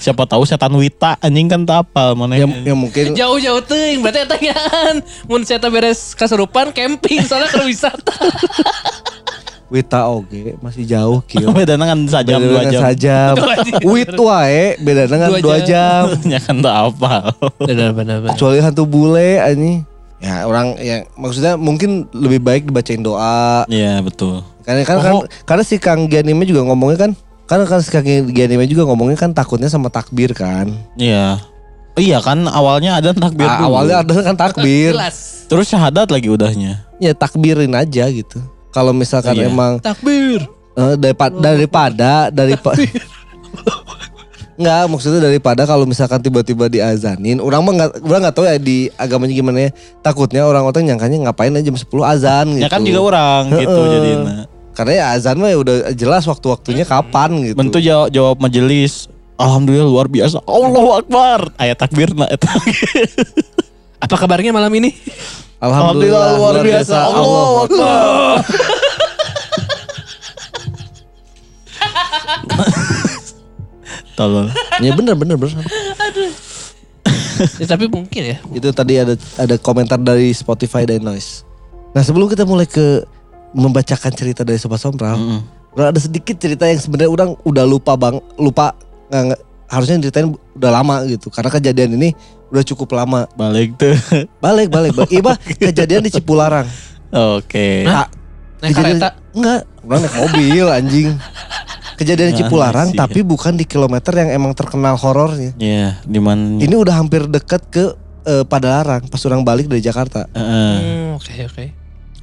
Siapa tahu setan Wita anjing kan tak apa mana yang, yang mungkin Jauh-jauh ting, berarti tanyaan. Mun saya beres kesurupan camping soalnya ke wisata. Wita oge masih jauh kieu. beda kan sajam Beda dua dengan jam. sajam. Wit wae beda dengan Dua dua jam. ya kan tak apa. Benar benar. Kecuali hantu bule anjing. Ya orang yang maksudnya mungkin lebih baik dibacain doa. Iya betul. Karena kan, kan Oh. karena si Kang Gianime juga ngomongnya kan karena kan si Kang Gianime juga ngomongnya kan takutnya sama takbir kan. Iya. Iya kan awalnya ada takbir Ah, dulu. awalnya ada kan takbir. Jelas. Terus syahadat lagi udahnya. ya takbirin aja gitu. Kalau misalkan Iya. emang Takbir. eh, daripada daripada daripada Enggak, maksudnya daripada kalau misalkan tiba-tiba diazanin, orang mah nggak, orang nggak tahu ya di agamanya gimana ya. Takutnya orang-orang nyangkanya ngapain aja jam 10 azan gitu. Ya kan juga orang gitu Heeh. Karena ya azan mah ya udah jelas waktu-waktunya kapan gitu. Bentuk jawab, jawab majelis. Alhamdulillah luar biasa. Allahu Akbar. Ayat takbir nah eta. Apa kabarnya malam ini? Alhamdulillah, luar biasa. Allahu Akbar. Tolong. Ya bener bener bener. Ya, tapi mungkin ya. Itu tadi ada ada komentar dari Spotify dan Noise. Nah sebelum kita mulai ke membacakan cerita dari Sobat Sompral, Mm-mm. udah ada sedikit cerita yang sebenarnya orang udah lupa bang, lupa nggak harusnya ceritain udah lama gitu. Karena kejadian ini udah cukup lama. Balik tuh. Balik balik, balik. Iya Bah, kejadian di Cipularang. Oke. Nah, Naik kejadian- kereta. Enggak, orang naik mobil anjing. Kejadian di Nah, Cipularang sih. tapi bukan di kilometer yang emang terkenal horornya. Iya, di mana? Ini udah hampir dekat ke eh, Padalarang pas orang balik dari Jakarta. Heeh. Hmm, Oke oke.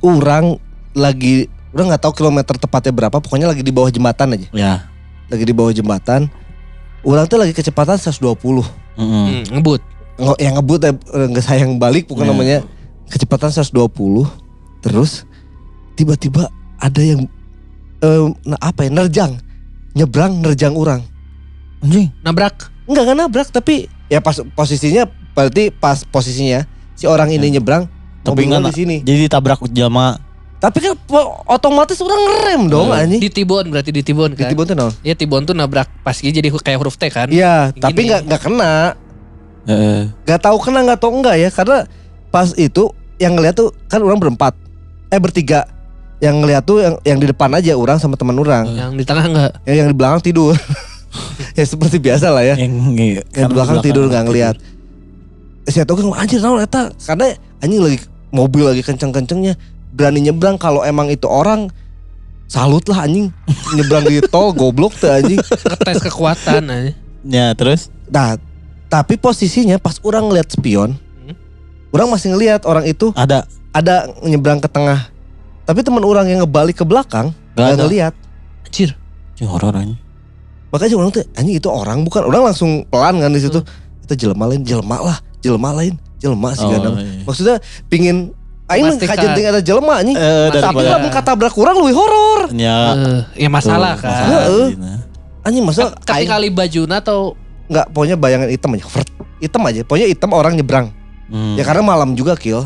Orang lagi udah nggak tahu kilometer tepatnya berapa, pokoknya lagi di bawah jembatan aja. Ya. Lagi di bawah jembatan. Orang tuh lagi kecepatan 120. Mm-mm. Hmm, ngebut. Nggak yang ngebut ya, eh, nggak sayang balik bukan Iya. namanya kecepatan 120. Terus tiba-tiba ada yang eh, nah apa ya nerjang nyebrang nerjang orang. Anjing. Nabrak. Enggak kan nabrak tapi ya pas posisinya berarti pas posisinya si orang ini nyebrang Tapi mobilnya nggak- di sini. Jadi ditabrak jelma. Tapi kan otomatis orang ngerem dong anjing. Di Tibon berarti di Tibon kan. Ditibun tuh naon? Iya Tibon tuh nabrak pas gitu jadi kayak huruf T kan. Iya, Gini. tapi nggak nggak kena. Heeh. Nggak tahu kena nggak tahu enggak ya karena pas itu yang ngeliat tuh kan orang berempat. Eh bertiga. Yang ngeliat tuh yang yang di depan aja orang sama teman orang. Yang di tengah enggak. Yang yang di belakang tidur. ya seperti biasa lah ya. Yang, Yang di belakang tidur nggak ngeliat. Saya tahu kan anjir eta karena anjing lagi mobil lagi kenceng-kencengnya berani nyebrang kalau emang itu orang salut lah anjing nyebrang di tol goblok tuh anjing. Ngetes kekuatan aja. Ya, terus? Nah, tapi posisinya pas orang ngeliat spion, Hmm. orang masih ngeliat orang itu Ada. ada nyebrang ke tengah. Tapi teman orang yang ngebalik ke belakang Gak nggak ada. ngeliat. Anjir. Anjing horor anjing. Makanya orang tuh anjing itu orang bukan. Orang langsung pelan kan di situ. Hmm. Itu jelema lain, jelema lah, jelema lain, jelema sih Oh, iya. Maksudnya pingin Aing mah Memastikan. kajenting ada jelema anjing. Eh, Tapi daripada lamun katabrak kurang lebih horor. ya, Eh, ya masalah tuh, kan. masalah Heeh. di sana. Anjing masa aing Ketinggali bajuna atau nggak pokoknya bayangan hitam aja. Hitam aja. Pokoknya hitam orang nyebrang. Hmm. Ya karena malam juga kill.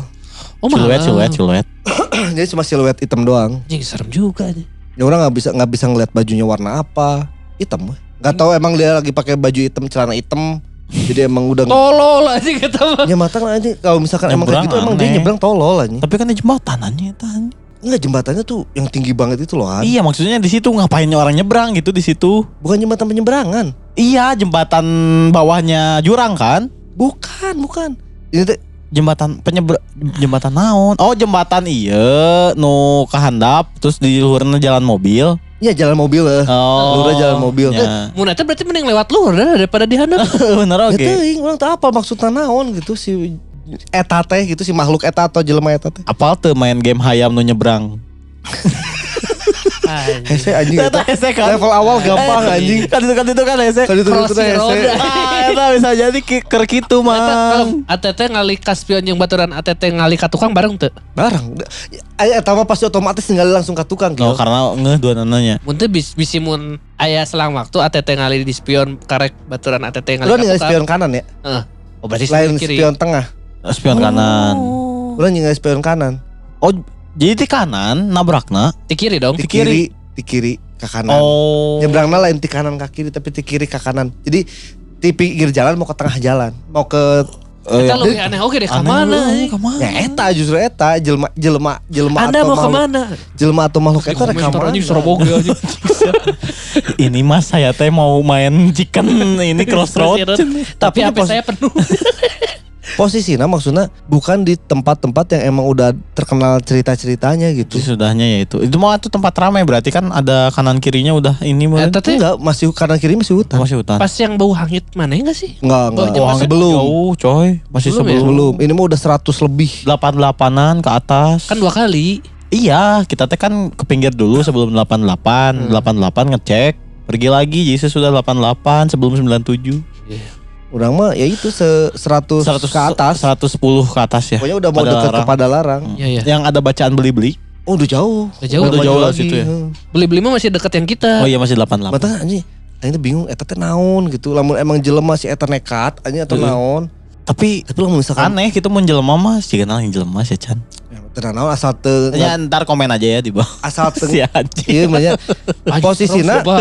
Oh siluet, siluet, siluet. Jadi cuma siluet hitam doang. Anjing serem juga nih. Ya orang nggak bisa nggak bisa ngeliat bajunya warna apa. Hitam. Nggak tahu emang dia lagi pakai baju hitam, celana hitam. Jadi emang udah Tolol aja kata mah. Ya mata kan anjing kalau misalkan emang kayak gitu emang dia nyebrang tolol anjing. Tapi kan di jembatan anjing eta, anjing. Enggak jembatannya tuh yang tinggi banget itu loh. An. Iya, maksudnya di situ ngapain orang nyebrang gitu di situ? Bukan jembatan penyeberangan. Iya, jembatan bawahnya jurang kan? Bukan, bukan. Ini tuh Jembatan penyeber jembatan naon? Oh, jembatan iya nu kahandap terus di luarnya jalan mobil. ya jalan mobil lah. Oh. Luarnya jalan mobil. Ya. Mun eta berarti mending lewat dah daripada di handap. Bener Ya oke. teuing, orang tahu apa maksudnya naon gitu si eta teh gitu si makhluk eta atau jelema eta teh. Apal tuh main game hayam nu nyebrang? Hese anjing eta. hese kan? Level awal gampang anjing. Kan itu kan itu kan hese. Kan itu itu Crossy hese. road. Ah, eta bisa jadi keur kitu Eta kalau mah. ATT ngali ka spion jeung baturan ATT ngali ka tukang bareng teu? Barang. Aya eta mah pasti otomatis tinggal langsung ke tukang Oh, karena ngeh dua nananya. Mun teu bis bisi mun aya selang waktu ATT ngali di spion karek baturan ATT ngali Lu ka tukang. spion kanan ya? Heeh. Oh berarti Lain spion kiri. spion tengah. Spion kanan. Oh. Lu ningali spion kanan. Oh, jadi di kanan nabrakna. Di kiri dong. Di kiri. di kiri ke kanan. Oh. Nyebrangnya lain di kanan ke kiri tapi di kiri ke kanan. Jadi di pinggir jalan mau ke tengah jalan, mau ke Eh, Eta lebih aneh oke deh ke mana? anjing? Ke mana? ya eta justru eta jelema jelema jelema Anda atau mau makhluk ke mana? jelema atau makhluk eta rek ke mana? anjing Surabaya anjing. Ini mas saya teh mau main chicken ini crossroad. Tapi pos- saya penuh. Posisinya maksudnya bukan di tempat-tempat yang emang udah terkenal cerita-ceritanya gitu. Itu sudahnya ya itu. Itu mau itu tempat ramai berarti kan ada kanan kirinya udah ini mah. Eta teh Enggak, masih kanan kiri masih hutan. masih hutan. pas yang bau hangit mana enggak sih? Enggak, enggak. Oh, belum. Jauh, coy. Masih Belum ya? sebelum. Belum. Ini mah udah 100 lebih. 88-an ke atas. Kan dua kali. Iya, kita teh kan ke pinggir dulu sebelum 88, Hmm. 88 ngecek. Pergi lagi jadi sudah 88 sebelum 97. Urang mah ya itu se 100, 100 ke atas. 110 ke atas ya. Pokoknya udah mau deket Padalarang. kepada larang. Iya iya. Yang ada bacaan beli-beli. Oh, udah jauh. Udah jauh. Udah jauh lah lagi. situ ya. Beli-beli mah masih deket yang kita. Oh iya masih 88. Mata anjing, aing teh bingung eta teh naon gitu. Lamun emang jelema si eta nekat anjing atau naon. Tapi Tapi lamun misalkan aneh kita mau jelema mah sih kenal yang jelema sih Chan. ya, teu naon asal teu Ya ntar komen aja ya di bawah. asal teu Si anjing. Iya banyak anjing,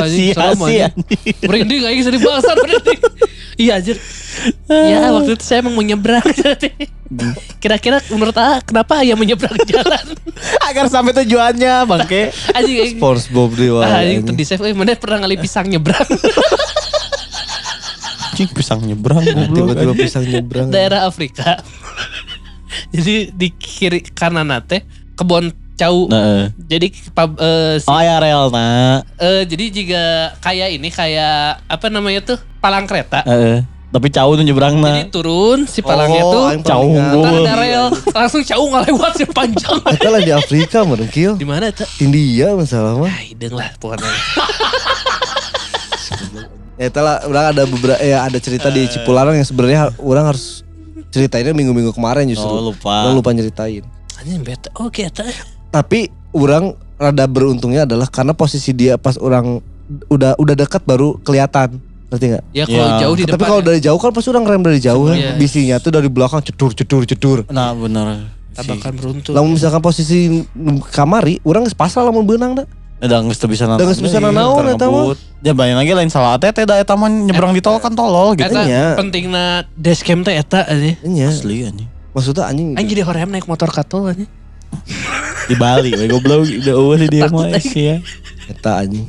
Si anjing. Merinding aing sedih bangsat merinding. Iya anjir. ya waktu itu saya emang mau nyebrang. Kira-kira menurut A kenapa ayah menyeberang jalan? Agar sampai tujuannya bangke. Anjing. SpongeBob deh wah. Ah, anjing di save. Eh, mana pernah ngali pisang nyebrang Cing pisang nyebrang. Tiba-tiba anjing. pisang nyebrang. daerah Afrika. Jadi di kiri kanan nate kebun cau. Nah, Jadi pab- eh, si- Oh ya rel nah. eh, jadi juga kayak ini kayak apa namanya tuh palang kereta. Heeh. Tapi cau tuh nyebrang Jadi nah. turun si palangnya Oh, tuh cau ada rel langsung jauh ngelewat sih panjang. Eta lah di Afrika merengkil. Di mana tuh? India masalah mah. Ah, hidung lah pokoknya. Eta lah orang ada beberapa ya ada cerita di Cipularang yang sebenarnya orang harus ceritainnya minggu-minggu kemarin justru. Oh lupa. Orang lupa nyeritain. Anjing bete. Oke, eta. Tapi orang rada beruntungnya adalah karena posisi dia pas orang udah udah dekat baru kelihatan. Ngerti nggak? Ya kalau Ya. jauh di Tapi depan. kalau ya. dari jauh kan pasti orang rem dari jauh Iya. kan. Bisinya tuh dari belakang cedur cedur cedur. Nah bener. tabakan beruntung. Lamun misalkan posisi kamari, orang geus pasrah lamun beunang dah. Udah nggak bisa Da geus bisa nanaon eta mah. Ya bayang lagi lain salah teh teh da eta mah nyebrang di tol kan tolol gitu. Eta Iya. pentingna dashcam teh eta aja. Iya. Asli anjing. Maksudnya anjing. Anjing jadi hoream naik motor katol aja. Di Bali we goblok udah eueuh di dia Takut mah sih ya. Eta anjing.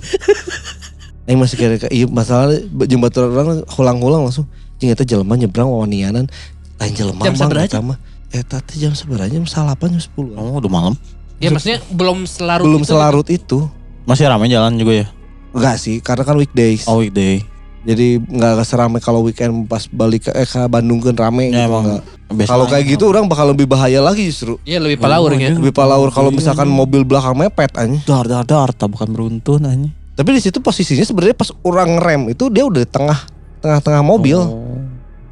Aing masih kira iya masalah jeung batur orang hulang-hulang langsung. Jeung eta jelema nyebrang wawanianan lain jelema Jam eta mah. Eta teh jam sabaraha jam 8 jam 10. Oh udah malam. Ya maksudnya belum selarut Belum itu. selarut itu. Masih ramai jalan juga ya. Enggak sih, karena kan weekdays. Oh weekday. Jadi nggak seramai kalau weekend pas balik ke, eh, ke Bandung kan rame Ya gitu. Kalau kayak gitu orang bakal lebih bahaya lagi justru. Iya lebih palaur Oh, ya. iya. Lebih palaur kalau Iya. misalkan mobil belakang mepet anjing. dar dar dar tabukan beruntun anjing. Tapi di situ posisinya sebenarnya pas orang rem itu dia udah di tengah tengah-tengah mobil. Oh.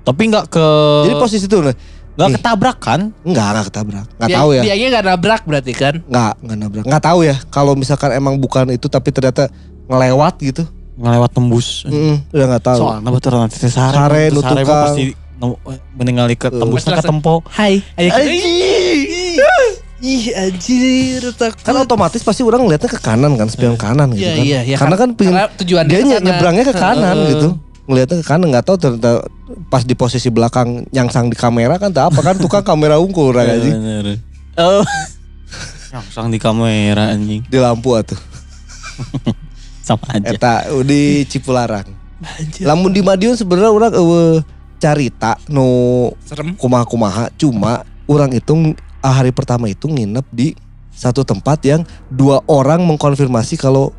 Tapi nggak ke Jadi posisi itu nah, nggak Ih. ketabrak kan? enggak enggak ketabrak. Enggak Dia- tahu ya. Dianya nggak nabrak berarti kan? Enggak, enggak nabrak. Enggak tahu ya kalau misalkan emang bukan itu tapi ternyata ngelewat gitu. Ngelewat tembus. Mm, udah enggak tahu. Soalnya betul nanti sare. Sare, Tuh nu sare mah tukang. pasti nu- meninggali ke tembusnya ke tempo. Hai. Anjing. Ih anjir takut. Kan otomatis pasti orang ngeliatnya ke kanan kan, spion kanan gitu Iya kan. iya iya. Karena kan pengen Karena tujuan dia ke nyebrangnya ke kanan gitu ngeliatnya ke kanan nggak tahu ternyata pas di posisi belakang nyangsang di kamera kan tak apa kan tukang kamera unggul orang Iya, aja bener. Oh. Langsung di kamera anjing. di lampu atuh Sama aja. eta di Cipularang Anjir. lamun di Madiun sebenarnya orang eueuh carita nu Serem. kumaha kumaha cuma orang itu ah, hari pertama itu nginep di satu tempat yang dua orang mengkonfirmasi kalau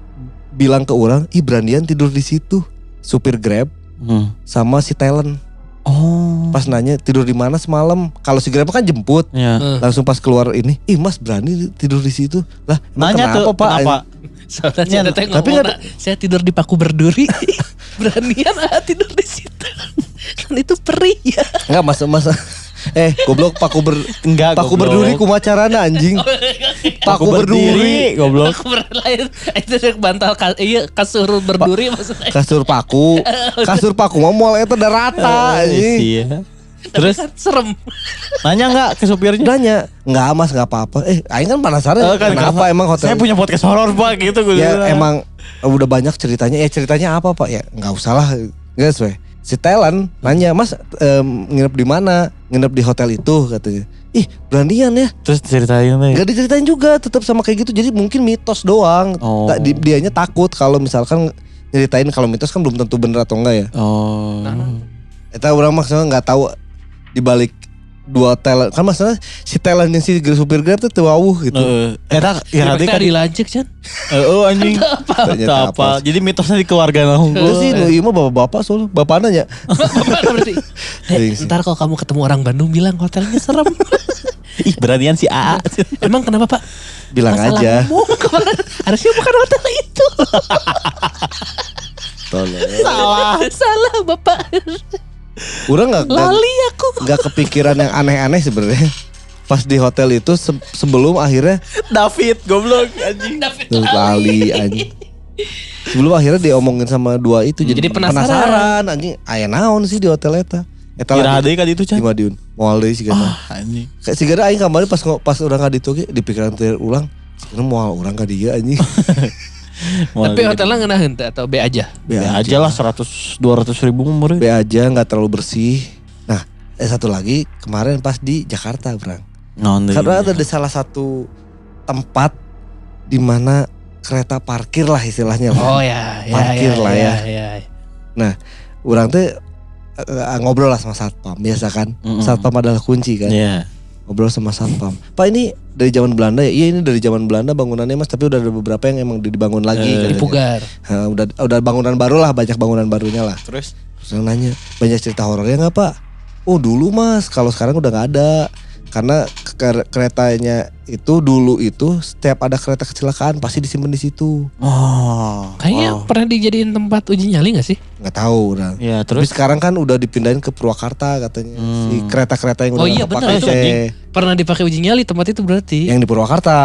bilang ke orang ih Brandian tidur di situ supir Grab Hmm. sama si talent Oh. pas nanya tidur di mana semalam kalau si Grab kan jemput Ya. Eh, langsung pas keluar ini ih mas berani tidur di situ lah emang Nanya kenapa, tuh pak kenapa? Soalnya saya tapi ngomong, nggak- "Nak, saya tidur di paku berduri. Beranian ah tidur di situ. kan itu perih ya. Enggak masa masa eh goblok paku ber Enggak, paku goblok. berduri kumacarana anjing paku berduri goblok. Paku. Itu yang bantal ka, iya kasur berduri maksudnya. kasur paku kasur paku mah moal eta da rata anjing Iya. Terus Terus kan serem. nanya nggak ke supirnya? nanya enggak mas enggak apa-apa eh aing kan penasaran Eh, kan, kenapa emang hotel Saya punya podcast horor pak gitu gue ya bilang. emang udah banyak ceritanya ya ceritanya apa pak ya nggak usah lah guys weh si Thailand nanya mas em, nginep di mana nginep di hotel itu katanya ih beranian ya Terus ceritain deh. Gak diceritain juga tetap sama kayak gitu jadi mungkin mitos doang Oh. Tak- di- dianya takut kalau misalkan nyeritain kalau mitos kan belum tentu bener atau enggak ya Oh. Nah. Eta orang maksudnya nggak tahu di balik dua talent kan maksudnya si talent yang si supir grab tuh tewawuh gitu Eh, eta ya nanti kan Tadi lanjut kan. Eh, oh anjing. Ternyata apa? Jadi mitosnya di keluarga nahung. Terus sih nu ieu mah bapak-bapak soalnya bapak nanya Bapak berarti. Iya Eh, ntar kalau kamu ketemu orang Bandung bilang hotelnya serem. Ih beranian si AA. Emang kenapa Pak? bilang Masalah aja kemarin. Harusnya bukan hotel itu. tolong Salah. Salah Bapak. Orang nggak nggak- Lali aku. nggak kepikiran yang aneh-aneh sebenarnya pas di hotel itu se- sebelum akhirnya David goblok anjing. David Terus lali anjing. Sebelum akhirnya diomongin sama dua itu jadi, Jadi penasaran. anjing. Aya naon sih di hotel eta? Eta Kira lagi ada kan itu di Chan. Madiun. Moal deui sigana. Ah anjing. Kayak sigana aing kamari pas pas urang ka ditu ge di pikiran teh ulang. Sigana moal urang ka dieu anjing. Tapi hotelnya ngena henteu atau B aja. B Ya aja lah 100 200 ribu murah. B aja nggak terlalu bersih. Nah, eh satu lagi kemarin pas di Jakarta, Bang. Non Karena ada di salah satu tempat di mana kereta parkir lah istilahnya lah. Oh ya, ya, Parkir ya, lah ya, ya. ya. Orang tuh eh, ngobrol lah sama satpam biasa kan. Mm-mm. Satpam adalah kunci kan. Iya. Ngobrol sama satpam. Pak ini dari zaman Belanda ya? Iya ini dari zaman Belanda bangunannya mas. Tapi udah ada beberapa yang emang dibangun lagi. Eh, katanya. Dipugar. Ha, udah udah bangunan baru lah banyak bangunan barunya lah. Terus Terus yang nanya banyak cerita horornya nggak pak? Oh dulu mas, kalau sekarang udah nggak ada. Karena keretanya itu dulu itu setiap ada kereta kecelakaan pasti disimpan di situ. Oh. Kayaknya wow. pernah dijadiin tempat uji nyali gak sih? Nggak tahu udah. Ya Tapi terus sekarang kan udah dipindahin ke Purwakarta katanya. Hmm. Si kereta-kereta yang Oh udah iya, nggak benar itu, anjing. Pernah dipakai uji nyali tempat itu berarti. Yang di Purwakarta.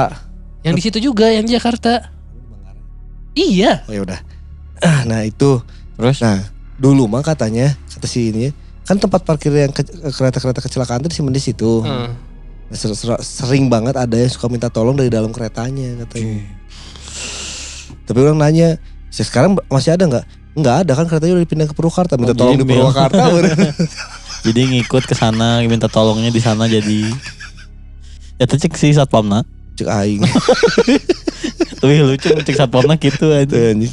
Yang di situ juga, yang di Jakarta. Iya. Oh ya udah. Ah, Nah itu, terus nah dulu mah katanya kata si ini kan tempat parkir yang ke- kereta-kereta kecelakaan itu disimpan di situ. Heeh. Ser- ser- sering banget ada yang suka minta tolong dari dalam keretanya katanya. Tapi orang nanya, "Ya, sekarang masih ada nggak? Nggak ada kan keretanya udah dipindah ke Purwakarta. Minta Oh, tolong di jadi mil. Purwakarta. jadi ngikut ke sana minta tolongnya di sana jadi ya tuh cek si satpamna Cek aing. Wih lucu cek satpamna gitu aja. Tuh, anjing,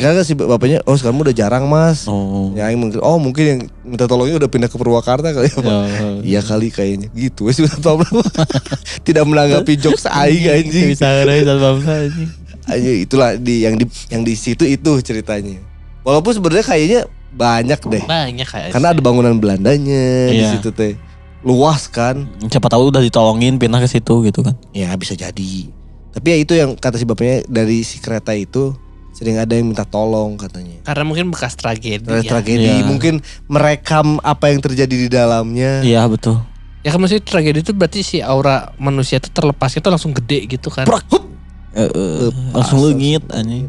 kan si bapaknya, oh sekarang udah jarang mas. Oh. Ya mungkin, oh mungkin yang minta tolongnya udah pindah ke Purwakarta kali ya Pak. Ya, Iya kali kayaknya gitu wes tidak menanggapi jokes aing anjing. Bisa ngerain satpamna anjing. Anjing, itulah di yang di yang di situ itu ceritanya. Walaupun sebenarnya kayaknya banyak deh. Banyak kayak. Karena ada bangunan Belandanya di Iya. situ teh. Luas kan? Siapa tahu udah ditolongin pindah ke situ gitu kan. Ya bisa jadi. Tapi ya itu yang kata si bapaknya dari si kereta itu sering ada yang minta tolong katanya. Karena mungkin bekas tragedi. Ada ya. tragedi, Iya. mungkin merekam apa yang terjadi di dalamnya. Iya betul. Ya kan maksudnya tragedi itu berarti si aura manusia itu terlepasnya tuh langsung gede gitu kan. Prak, hup. Eh, eh, langsung semua. anjing.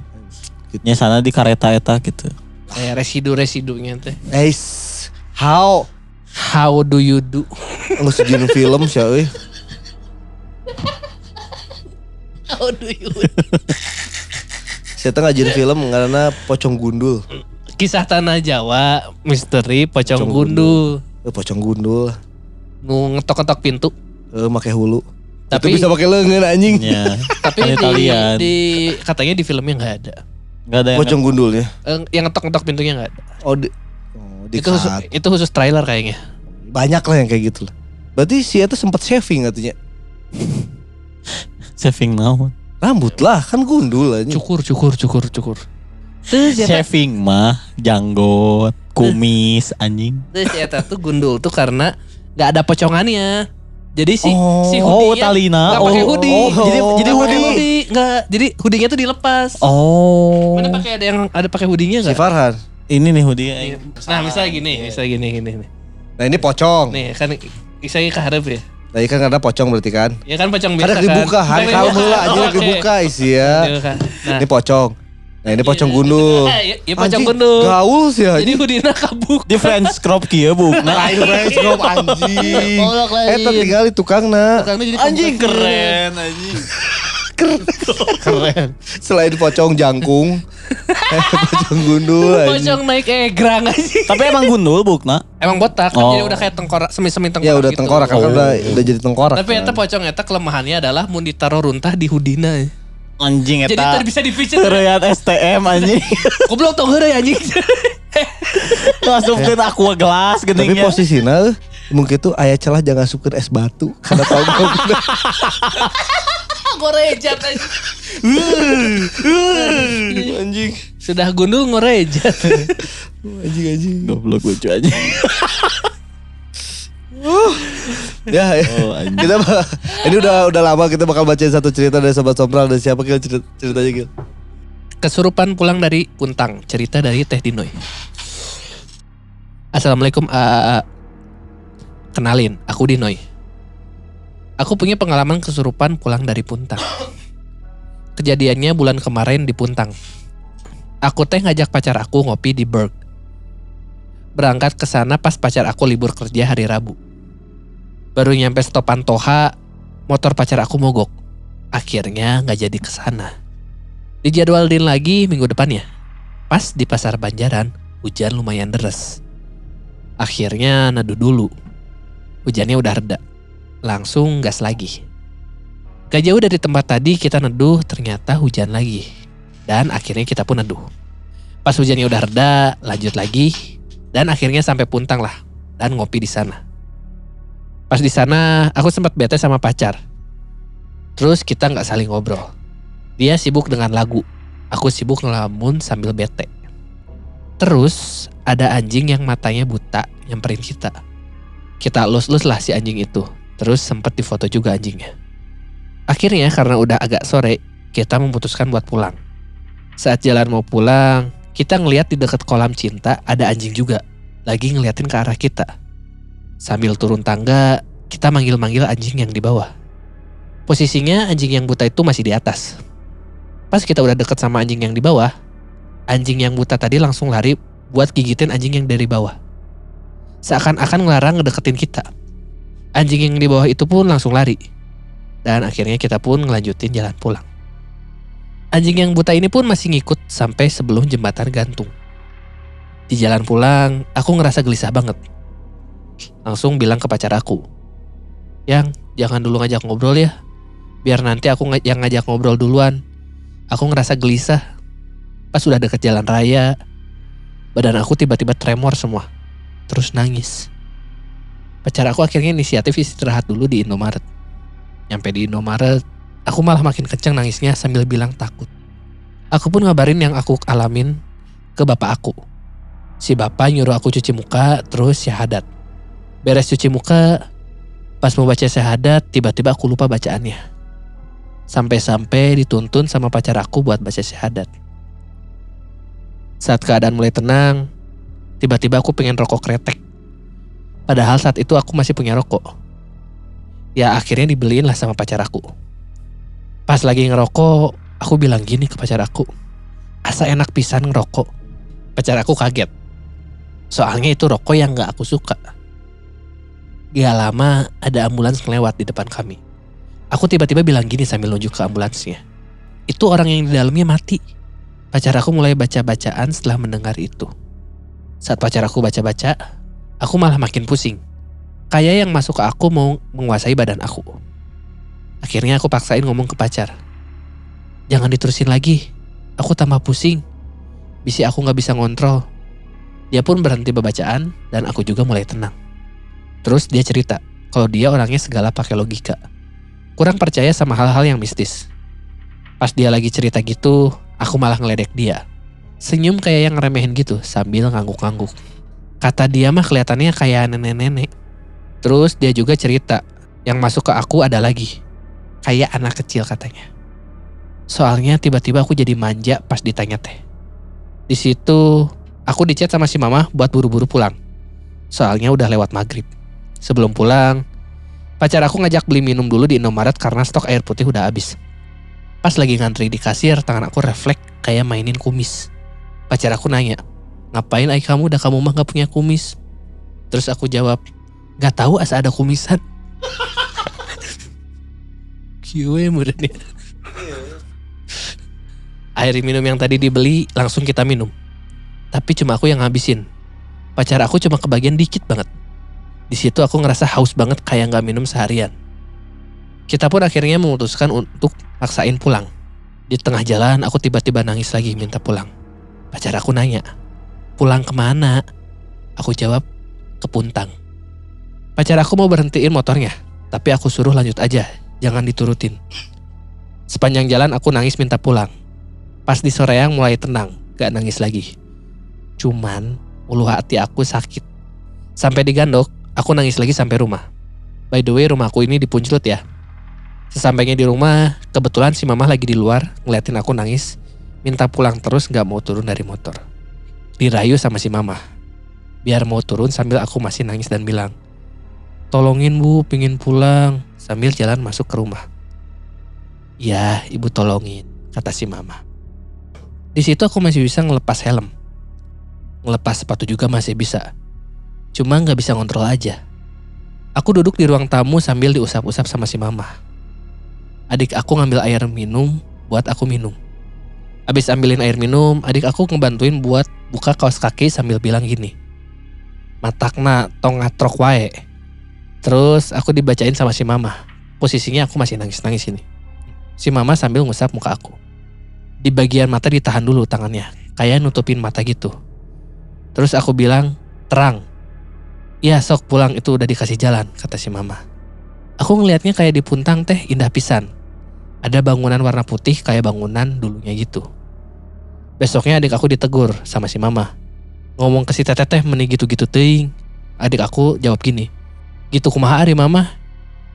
Nya sana di kareta eta gitu. Kayak residu-residunya teh. Eh, how How do you do? nggak sejenis film sih, euy. How do you Saya tengah jadi film karena pocong gundul. Kisah Tanah Jawa, misteri pocong Pocong gundul. Eh, pocong gundul. Nu ngetok-ngetok pintu. Eh, pakai hulu. Tapi- itu bisa pakai lengan anjing. Ya. Tapi di, di katanya di filmnya nggak ada. Enggak ada yang Pocong gundulnya. Eh, yang ngetok-ngetok pintunya nggak ada. Oh, di, oh, di Itu khusus, itu khusus trailer kayaknya. Banyak lah yang kayak gitu lah. Berarti si itu sempat shaving katanya. Saving naon. Rambut lah, kan gundul aja. Cukur, cukur, cukur, cukur. Terus ya Shaving mah janggot, kumis anjing. Terus ya tuh gundul tuh karena nggak ada pocongannya. Jadi si Oh. si Oh, hoodie-nya Talina. nggak pakai hoodie. oh, jadi jadi pakai hoodie. hoodie, nggak. Jadi hoodie-nya tuh dilepas. Oh. Mana pakai ada yang ada pakai hoodie-nya Si nggak? Farhan. Ini nih hoodie. Nah, misalnya gini, misalnya gini, gini, nih. Nah ini pocong. Nih kan saya keharap ya. Nah ini kan ada pocong berarti kan. Ya kan pocong biasa Ada kan. dibuka, hari Bukan kalau mula aja Oh, dibuka isi ya. Nah, Ini pocong. Nah ini pocong Iya. gundul. Ya, ya pocong gundul. Gaul sih Jadi anjing. hoodie-nya kabuk. Di French crop kieu bu. Nah, Lain French crop anjing. Eh tinggal di tukang nah. Tukangnya jadi anjing keren anjing. Keren. Selain pocong jangkung. eh, pocong gundul anjing. Pocong naik egrang aja. Tapi emang gundul bukna. Emang botak, kan Oh. jadi udah kayak tengkorak, semi-semi tengkorak Ya udah gitu. tengkorak kan Oh. udah udah jadi tengkorak. Tapi kan. eta pocong eta kelemahannya adalah mun ditaruh runtah di hudina. Anjing Jadi eta. tadi bisa dipicet. Terlihat STM anjing. Goblok tau heureuy anjing. Masukkeun aqua gelas Tapi geningnya. posisinya eh, mungkin tuh ayah celah jangan suka es batu karena tahu Ngorejat anjing. anjing Sudah gundul ngorejat. anjing anjing Goblok lucu aja. ya, ya. Oh anjing. kita ini udah udah lama kita bakal bacain satu cerita dari sobat sompral dari siapa Gil cerita, ceritanya Gil Kesurupan pulang dari Puntang, cerita dari Teh Dinoy. Assalamualaikum. ah, kenalin, aku Dinoy. Aku punya pengalaman kesurupan pulang dari Puntang. Kejadiannya bulan kemarin di Puntang. Aku teh ngajak pacar aku ngopi di Berg. Berangkat ke sana pas pacar aku libur kerja hari Rabu. Baru nyampe stopan Toha, motor pacar aku mogok. Akhirnya nggak jadi ke sana. Dijadwalin lagi minggu depannya. Pas di pasar Banjaran, hujan lumayan deras. Akhirnya neduh dulu. Hujannya udah reda. Langsung gas lagi. Gak jauh dari tempat tadi kita neduh ternyata hujan lagi. Dan akhirnya kita pun neduh. Pas hujannya udah reda, lanjut lagi. Dan akhirnya sampai puntang lah. Dan ngopi di sana. Pas di sana aku sempat bete sama pacar. Terus kita nggak saling ngobrol. Dia sibuk dengan lagu. Aku sibuk ngelamun sambil bete. Terus ada anjing yang matanya buta nyamperin kita. Kita lus-lus lah si anjing itu. Terus sempat difoto juga anjingnya. Akhirnya karena udah agak sore, kita memutuskan buat pulang. Saat jalan mau pulang, kita ngeliat di dekat kolam cinta ada anjing juga. Lagi ngeliatin ke arah kita. Sambil turun tangga, kita manggil-manggil anjing yang di bawah. Posisinya anjing yang buta itu masih di atas. Pas kita udah deket sama anjing yang di bawah, anjing yang buta tadi langsung lari buat gigitin anjing yang dari bawah. Seakan-akan ngelarang ngedeketin kita. Anjing yang di bawah itu pun langsung lari. Dan akhirnya kita pun ngelanjutin jalan pulang. Anjing yang buta ini pun masih ngikut sampai sebelum jembatan gantung. Di jalan pulang, aku ngerasa gelisah banget. Langsung bilang ke pacar aku, Yang, jangan dulu ngajak ngobrol ya. Biar nanti aku ng yang ngajak ngobrol duluan. Aku ngerasa gelisah. Pas udah deket jalan raya, badan aku tiba-tiba tremor semua. Terus nangis. Pacar aku akhirnya inisiatif istirahat dulu di Indomaret. Nyampe di Indomaret, aku malah makin kencang nangisnya sambil bilang takut. Aku pun ngabarin yang aku alamin ke bapak aku. Si bapak nyuruh aku cuci muka terus syahadat. Beres cuci muka, pas mau baca syahadat tiba-tiba aku lupa bacaannya. Sampai-sampai dituntun sama pacar aku buat baca syahadat. Saat keadaan mulai tenang, tiba-tiba aku pengen rokok kretek. Padahal saat itu aku masih punya rokok. Ya akhirnya dibeliin lah sama pacar aku. Pas lagi ngerokok, aku bilang gini ke pacar aku. Asa enak pisan ngerokok. Pacar aku kaget. Soalnya itu rokok yang gak aku suka. Gak lama ada ambulans ngelewat di depan kami. Aku tiba-tiba bilang gini sambil nunjuk ke ambulansnya. Itu orang yang di dalamnya mati. Pacar aku mulai baca-bacaan setelah mendengar itu. Saat pacar aku baca-baca, aku malah makin pusing. Kayak yang masuk ke aku mau menguasai badan aku. Akhirnya aku paksain ngomong ke pacar. Jangan diterusin lagi. Aku tambah pusing. Bisi aku gak bisa ngontrol. Dia pun berhenti bacaan dan aku juga mulai tenang. Terus dia cerita kalau dia orangnya segala pakai logika. Kurang percaya sama hal-hal yang mistis. Pas dia lagi cerita gitu, aku malah ngeledek dia. Senyum kayak yang ngeremehin gitu sambil ngangguk-ngangguk. Kata dia mah kelihatannya kayak nenek-nenek. Terus dia juga cerita, yang masuk ke aku ada lagi. Kayak anak kecil katanya. Soalnya tiba-tiba aku jadi manja pas ditanya teh. Di situ aku dicat sama si mama buat buru-buru pulang. Soalnya udah lewat maghrib. Sebelum pulang, pacar aku ngajak beli minum dulu di Indomaret karena stok air putih udah habis. Pas lagi ngantri di kasir, tangan aku refleks kayak mainin kumis. Pacar aku nanya, ngapain ay kamu udah kamu mah gak punya kumis? Terus aku jawab, Gak tahu asa ada kumisan. Kiwe mudahnya. Air minum yang tadi dibeli langsung kita minum. Tapi cuma aku yang ngabisin. Pacar aku cuma kebagian dikit banget. Di situ aku ngerasa haus banget kayak nggak minum seharian. Kita pun akhirnya memutuskan untuk maksain pulang. Di tengah jalan aku tiba-tiba nangis lagi minta pulang. Pacar aku nanya, pulang ke mana? Aku jawab, ke Puntang. Pacar aku mau berhentiin motornya, tapi aku suruh lanjut aja, jangan diturutin. Sepanjang jalan aku nangis minta pulang. Pas di soreang mulai tenang, gak nangis lagi. Cuman ulu hati aku sakit. Sampai digandok, aku nangis lagi sampai rumah. By the way rumahku ini di Punclut ya. Sesampainya di rumah, kebetulan si mama lagi di luar ngeliatin aku nangis. Minta pulang terus gak mau turun dari motor. Dirayu sama si mama. Biar mau turun sambil aku masih nangis dan bilang, Tolongin bu, pingin pulang. Sambil jalan masuk ke rumah. Ya, ibu tolongin, kata si mama. Di situ aku masih bisa ngelepas helm. Ngelepas sepatu juga masih bisa. Cuma nggak bisa ngontrol aja. Aku duduk di ruang tamu sambil diusap-usap sama si mama. Adik aku ngambil air minum buat aku minum. Abis ambilin air minum, adik aku ngebantuin buat buka kaos kaki sambil bilang gini. Matakna tong ngatrok wae. Terus aku dibacain sama si mama. Posisinya aku masih nangis-nangis ini. Si mama sambil ngusap muka aku. Di bagian mata ditahan dulu tangannya. Kayak nutupin mata gitu. Terus aku bilang, terang. Ya sok pulang itu udah dikasih jalan, kata si mama. Aku ngelihatnya kayak di puntang teh indah pisan. Ada bangunan warna putih kayak bangunan dulunya gitu. Besoknya adik aku ditegur sama si mama. Ngomong ke si teteh teh meni gitu-gitu teuing. Adik aku jawab gini. Gitu kumaha ari mama?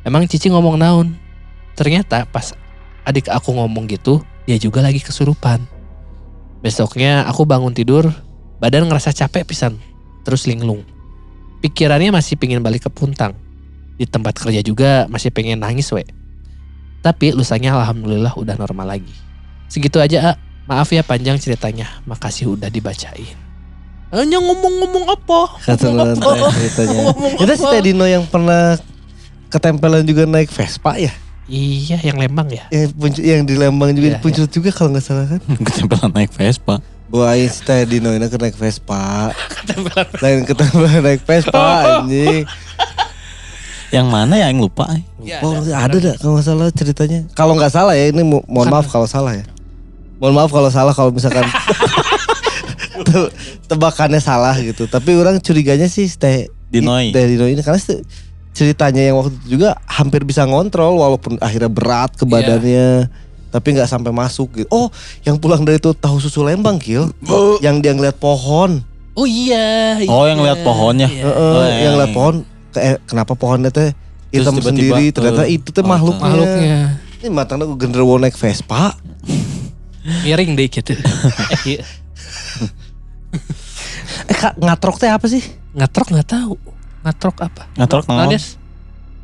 Emang Cici ngomong naon? Ternyata pas adik aku ngomong gitu, dia juga lagi kesurupan. Besoknya aku bangun tidur, badan ngerasa capek pisan, terus linglung. Pikirannya masih pingin balik ke puntang. Di tempat kerja juga masih pengen nangis we. Tapi lusanya alhamdulillah udah normal lagi. Segitu aja, A. Maaf ya panjang ceritanya. Makasih udah dibacain. Hanya ngomong-ngomong apa? Kata Ngomong apa? ceritanya. Ngomong Itu si Dino yang pernah ketempelan juga naik Vespa ya? Iya, yang Lembang ya. Yang, puncu- yang di Lembang juga Iya, dipuncul juga kalau nggak salah kan? Ketempelan naik Vespa. Gua aing si Teh Dino ini ke naik Vespa. Ketempelan. Lain ketempelan naik Vespa anjing. Yang mana ya yang lupa? eh? Ya, oh, ada. ada dah kalau nggak salah ceritanya. Kalau nggak salah ya ini mo- mohon maaf kalau salah ya. Mohon maaf kalau salah kalau misalkan te- tebakannya salah gitu. Tapi orang curiganya sih si Teh Dinoi. Teh Dino ini karena ceritanya yang waktu itu juga hampir bisa ngontrol walaupun akhirnya berat ke badannya. Tapi nggak sampai masuk gitu. Oh, yang pulang dari itu tahu susu Lembang, Kil. Yang dia ngeliat pohon. Oh iya. Oh, iya. yang lihat pohonnya. Iya. Heeh, Oh, yang yang- lihat pohon ke- eh, kenapa pohonnya teh hitam sendiri ternyata itu teh oh, makhluknya. Makhluknya. Ini matangnya gue genderuwo naik Vespa. Miring deh gitu. Eh, iya. Eh kak, ngatrok teh apa sih? Ngatrok nggak tahu. Ngatrok apa? Ngatrok Nah, naon? Des?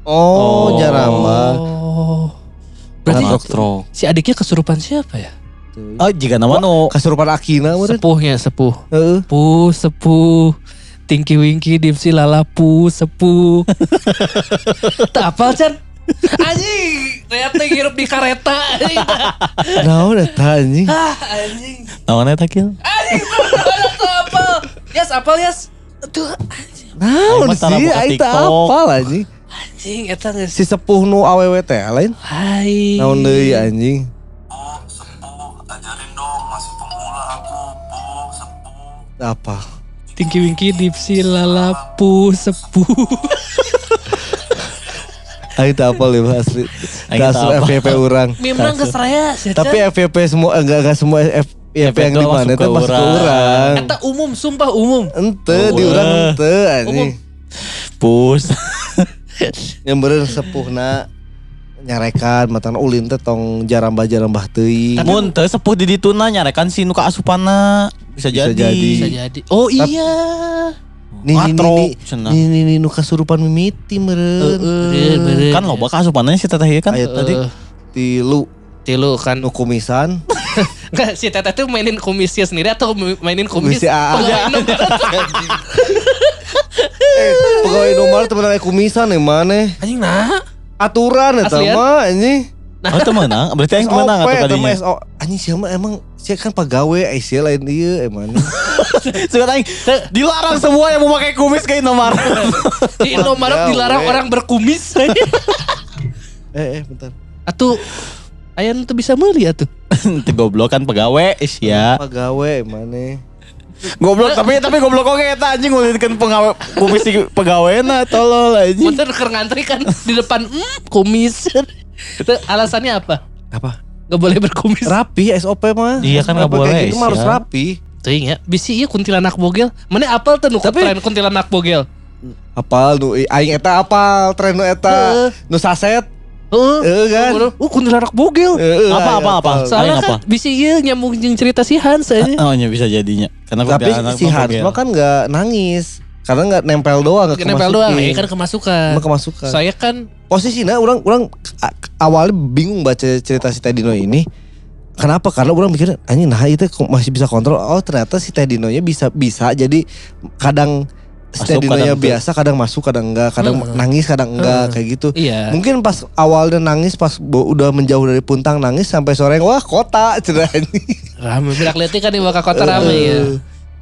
Oh, Oh. jaramba. Oh. Berarti Ngatrok trok. si adiknya kesurupan siapa ya? Oh, jika nama nu Kesurupan Akina. Sepuhnya sepuh. Heeh. Pu sepuh. Tinky Winky Dipsy Lalapu sepuh. Tak apal Chan. Anjing, ternyata ngirup di kereta. Naon eta anjing? ah, anjing. naonnya takil? Anjing, mana tuh apal? Yes, apal yes. Tuh, anjing. Naon sih? TikTok. apal anjing. Anjing, eta geus. Si sepuh nu awewe teh lain. Hai. Naon deui anjing? Oh, sepuh, ajarin dong, masih pemula aku, sepuh. Apa? Tinky Winky Dipsy Lalapu sepuh. Aing teh apal ya asli. Aing teh Kasus. FVP orang. Memang raya sih. Tapi FVP semua enggak enggak semua F- FVP yang di mana ke masuk ke urang. Eta umum, sumpah umum. Ente di Oh, urang eh. ente anjing. Pus. Yang beureun sepuhna nyarekan matang ulin teh tong jarambah-jarambah teuing. Mun teu sepuh di dituna nyarekan si nu kaasupana. Bisa, Bisa jadi. jadi. Bisa jadi. Oh iya. Nih nih nih nih nih nu kasurupan mimiti meureun. Beren, beren. Kan loba kaasupananya si teteh ieu kan. Aya tadi tilu tilu kan. nu kumisan. Enggak, si Teteh tuh mainin kumisnya sendiri atau mainin kumis? Kumis Aa. Pegawai nomor. Eh, pegawai nomor temen kumisan yang mana? Anjing nah. Aturan Aslian? mah anjing. Oh itu menang. Berarti SOP menang mah kadinya. SO. Anjing siapa emang saya kan pegawai eh lain ieu emang. Suka aing dilarang semua yang mau pakai kumis kayak nomor. Di Indomaret Pegawai. dilarang orang berkumis. eh eh bentar. Atuh Aya tuh bisa meuli atuh. Itu goblok kan pegawai is ya. Pegawai mana? Goblok tapi tapi goblok oke eta anjing ngulitkeun pegawai kumis si pegawaina tolol anjing. Mundur keur ngantri kan di depan mm, kumis. Itu alasannya apa? Apa? Gak boleh berkumis. Rapi SOP mah. Iya kan kayak boleh, Gitu mah harus sia. rapi. Teuing ya, bisi ieu kuntilanak bogel. Mana apal tuh nu tren kuntilanak bogel? Apal nu aing eta apal tren nu eta nu saset. Heeh. Heeh kan? Oh, kuntilanak bogel. Heeh, Apa, apa, apa? Soalnya kan bisi ieu nyambung jeung cerita si Hans aja. Oh nya bisa jadinya. Karena Tapi si Hans mah kan nggak nangis. Karena nggak nempel doang, nggak Nempel doang, ya kan kemasukan. Emang kemasukan. Saya kan Posisinya orang orang awalnya bingung baca cerita si Tedino ini. Kenapa? Karena orang mikir anjing nah itu masih bisa kontrol. Oh ternyata si Tedino nya bisa bisa jadi kadang steadinanya kadang biasa kadang masuk kadang enggak kadang Heeh. nangis kadang enggak kayak gitu Iya. mungkin pas awalnya nangis pas udah menjauh dari puntang nangis sampai sore wah kota cerah Rame berak letik kan di kota rame ya.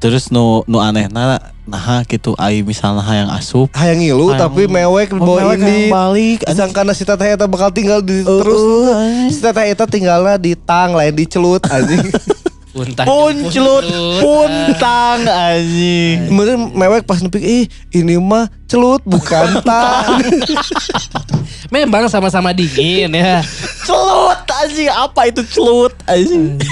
Terus nu nu aneh nah, nah gitu ai misalnya hayang asup. hayang ngilu Hayang- tapi mewek Oh, bawa mewek ini balik. disangkana si teteh eta bakal tinggal di Uh, terus uh, si teteh eta tinggalnya di tang lain di celut anjing Puntang. Puncelut, puntang anjing. Kemudian mewek pas nepik ih ini mah celut bukan tang Memang sama-sama dingin ya. Celut anjing, apa itu celut anjing?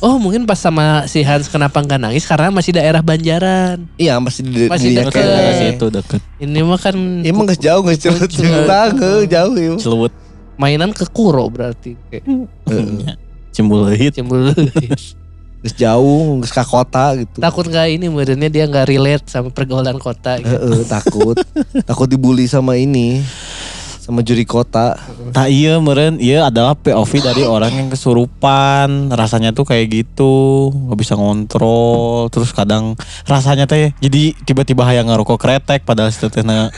Oh mungkin pas sama si Hans kenapa nggak nangis karena masih daerah Banjaran. iya masih di Masih di- deket. Situ deket. Ini mah kan Emang gak jauh gak celut Celut. Jauh ya Celut. mainan ke kuro berarti kayak Cembuluhit. cemburu. Geus jauh geus ka kota gitu Takut nggak ini modelnya dia nggak relate sama pergaulan kota. Gitu. Heeh, takut takut dibully sama ini sama juri kota Nah iya meren, iya adalah POV dari orang yang kesurupan Rasanya tuh kayak gitu nggak bisa ngontrol Terus kadang rasanya teh Jadi tiba-tiba hayang ngerokok kretek Padahal setetehna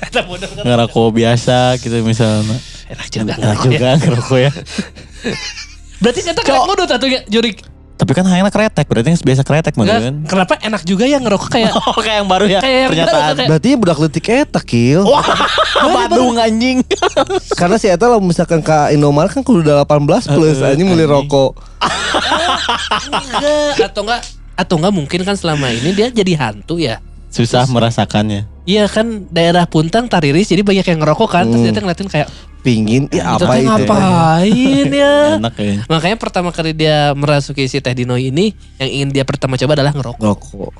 ngerokok biasa gitu misalnya Enak juga. Enak juga ngerokok ya Berarti saya tak ngudut atau ya juri. Tapi kan hayangnya kretek Berarti yang biasa kretek Nggak, meren kenapa enak juga ya ngerokok kayak Oh kayak yang baru ya Kayak yang Pernyataan kayak- berarti budak letik eta kill Wah Badung anjing. Karena si eta lah misalkan ke Indomaret kan kudu udah 18 plus Heeh, anjing mulai rokok. Enggak atau enggak atau enggak mungkin kan selama ini dia jadi hantu ya. Susah merasakannya. Iya kan daerah Puntang Tariris jadi banyak yang ngerokok kan. Terus Hmm. dia tuh ngeliatin kayak pingin ya "Itu apa itu ngapain ya. Enak ya. Makanya pertama kali dia merasuki si Teh Dino ini yang ingin dia pertama coba adalah ngerokok. rokok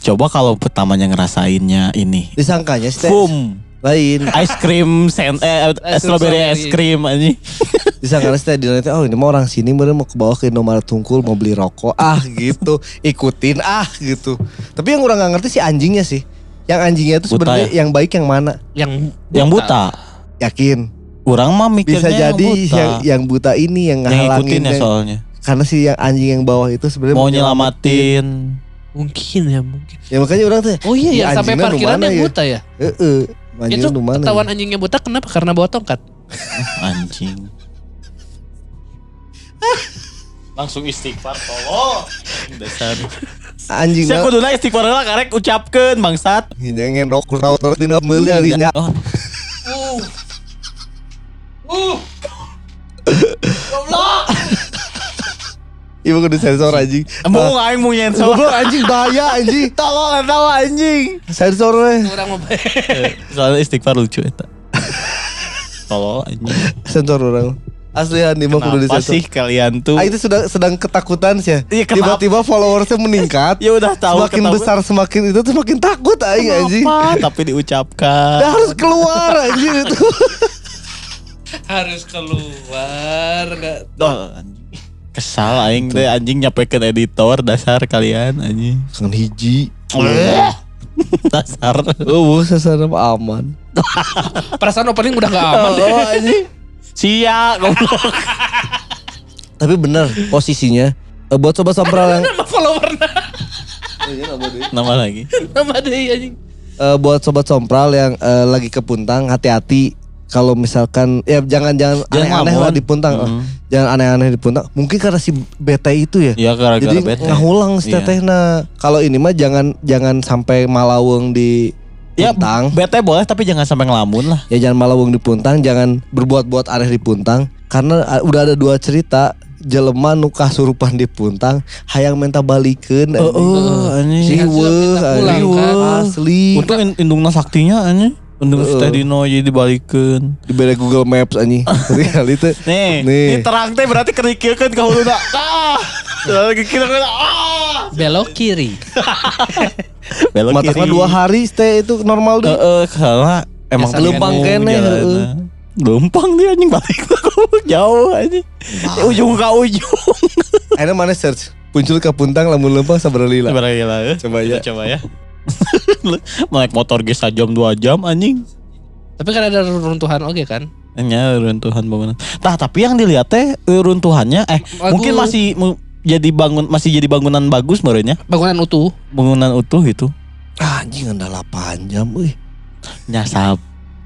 Coba kalau pertamanya ngerasainnya ini. Disangkanya si teh. Boom lain Ice cream sen eh strawberry ice cream anjing. disangkanya si teh di nanti oh ini mah orang sini bener mau ke bawah ke Indomaret Tungkul mau beli rokok ah gitu ikutin ah gitu tapi yang orang nggak ngerti si anjingnya sih yang anjingnya itu Buta sebenarnya ya? yang baik yang mana Yang Yang buta. yakin Orang mah mikirnya bisa jadi yang buta. yang yang buta ini yang yang ngehalangin ikutin ya yang- soalnya. karena si yang anjing yang bawah itu sebenarnya Mau nyelamatin. mungkin ya mungkin. ya makanya orang tuh Oh iya Ini yang sampai anjingnya nu parkiran mana yang ya? buta ya. Anjing Itu ketahuan ya? anjingnya buta kenapa? Karena bawa tongkat. Anjing. Langsung istighfar tolong. Dasar. anjing Saya kuduna istighfar lah karek ucapkeun bangsat. jangan rokok rokok tina meuli harinya Oh, ibu kudu sensor anjing mau aing mau nyensor. Goblok anjing bahaya anjing Tolong tahu anjing. sensor we Orang mau Soalnya istighfar lucu eta. Tolong anjing. sensor orang asli Handi mah kudu Kenapa disensor sih kalian tuh? Ah itu sedang sedang ketakutan sih ya. Iya, kenapa? Tiba-tiba followersnya meningkat. Ya udah tahu semakin besar semakin itu tuh semakin takut aing anjing. Tapi diucapkan. Dah harus keluar anjing itu. harus keluar nggak Doh, anjing. Kesal aing teh anjing nyapekeun editor dasar kalian anjing. Kan hiji. dasar. Oh, mah aman. perasaan opening udah nggak aman deh. Oh, anjing. Sia goblok. Tapi bener posisinya buat sobat sompral yang nama followernya Nama lagi. nama deh anjing eh, buat sobat sompral yang lagi ke Puntang hati-hati kalau misalkan ya jangan jangan aneh-aneh lah ngelamun. di Puntang. Mm. Jangan aneh-aneh di Puntang. Mungkin karena si bete itu ya. Ya gara-gara Jadi bete. ngahulang si Iya. tetehna. Kalau ini mah jangan jangan sampai malaweng di Ya Puntang. bete boleh tapi jangan sampai ngelamun lah. Ya jangan malaweng di Puntang, jangan berbuat-buat aneh di Puntang. Karena uh, udah ada dua cerita jelema nu kasurupan di Puntang hayang minta balikeun anjing. Oh, anjing. Si Hansu Riweuh, minta pulang, anjing. kan? asli. Untung in- indungna saktinya anjing. Heeh. uh. Dino jadi dibalikin. Di beda Google Maps anjing. Realita. Nih, Nih. ini terang teh berarti kerikilkeun ka huluna. Ah. Lagi kira kira ah. belok kiri Belok Matakna dua hari stay itu normal deh. Heeh, karena emang lempang kene. Lempang dia anjing balik jauh anjing. Ya, ujung ke ujung. Akhirnya mana search? Muncul ke Puntang lamun lempang sabar lila. Coba ya. Coba ya. Coba ya. Naik motor ge jam 2 jam anjing. tapi kan ada runtuhan oke kan Nya runtuhan bangunan. Tah tapi yang dilihat teh eh, runtuhannya eh Bagus. mungkin masih mu- jadi bangun masih jadi bangunan bagus merenya bangunan utuh bangunan utuh itu. Ah, anjing anda 8 jam euy. Nyasap.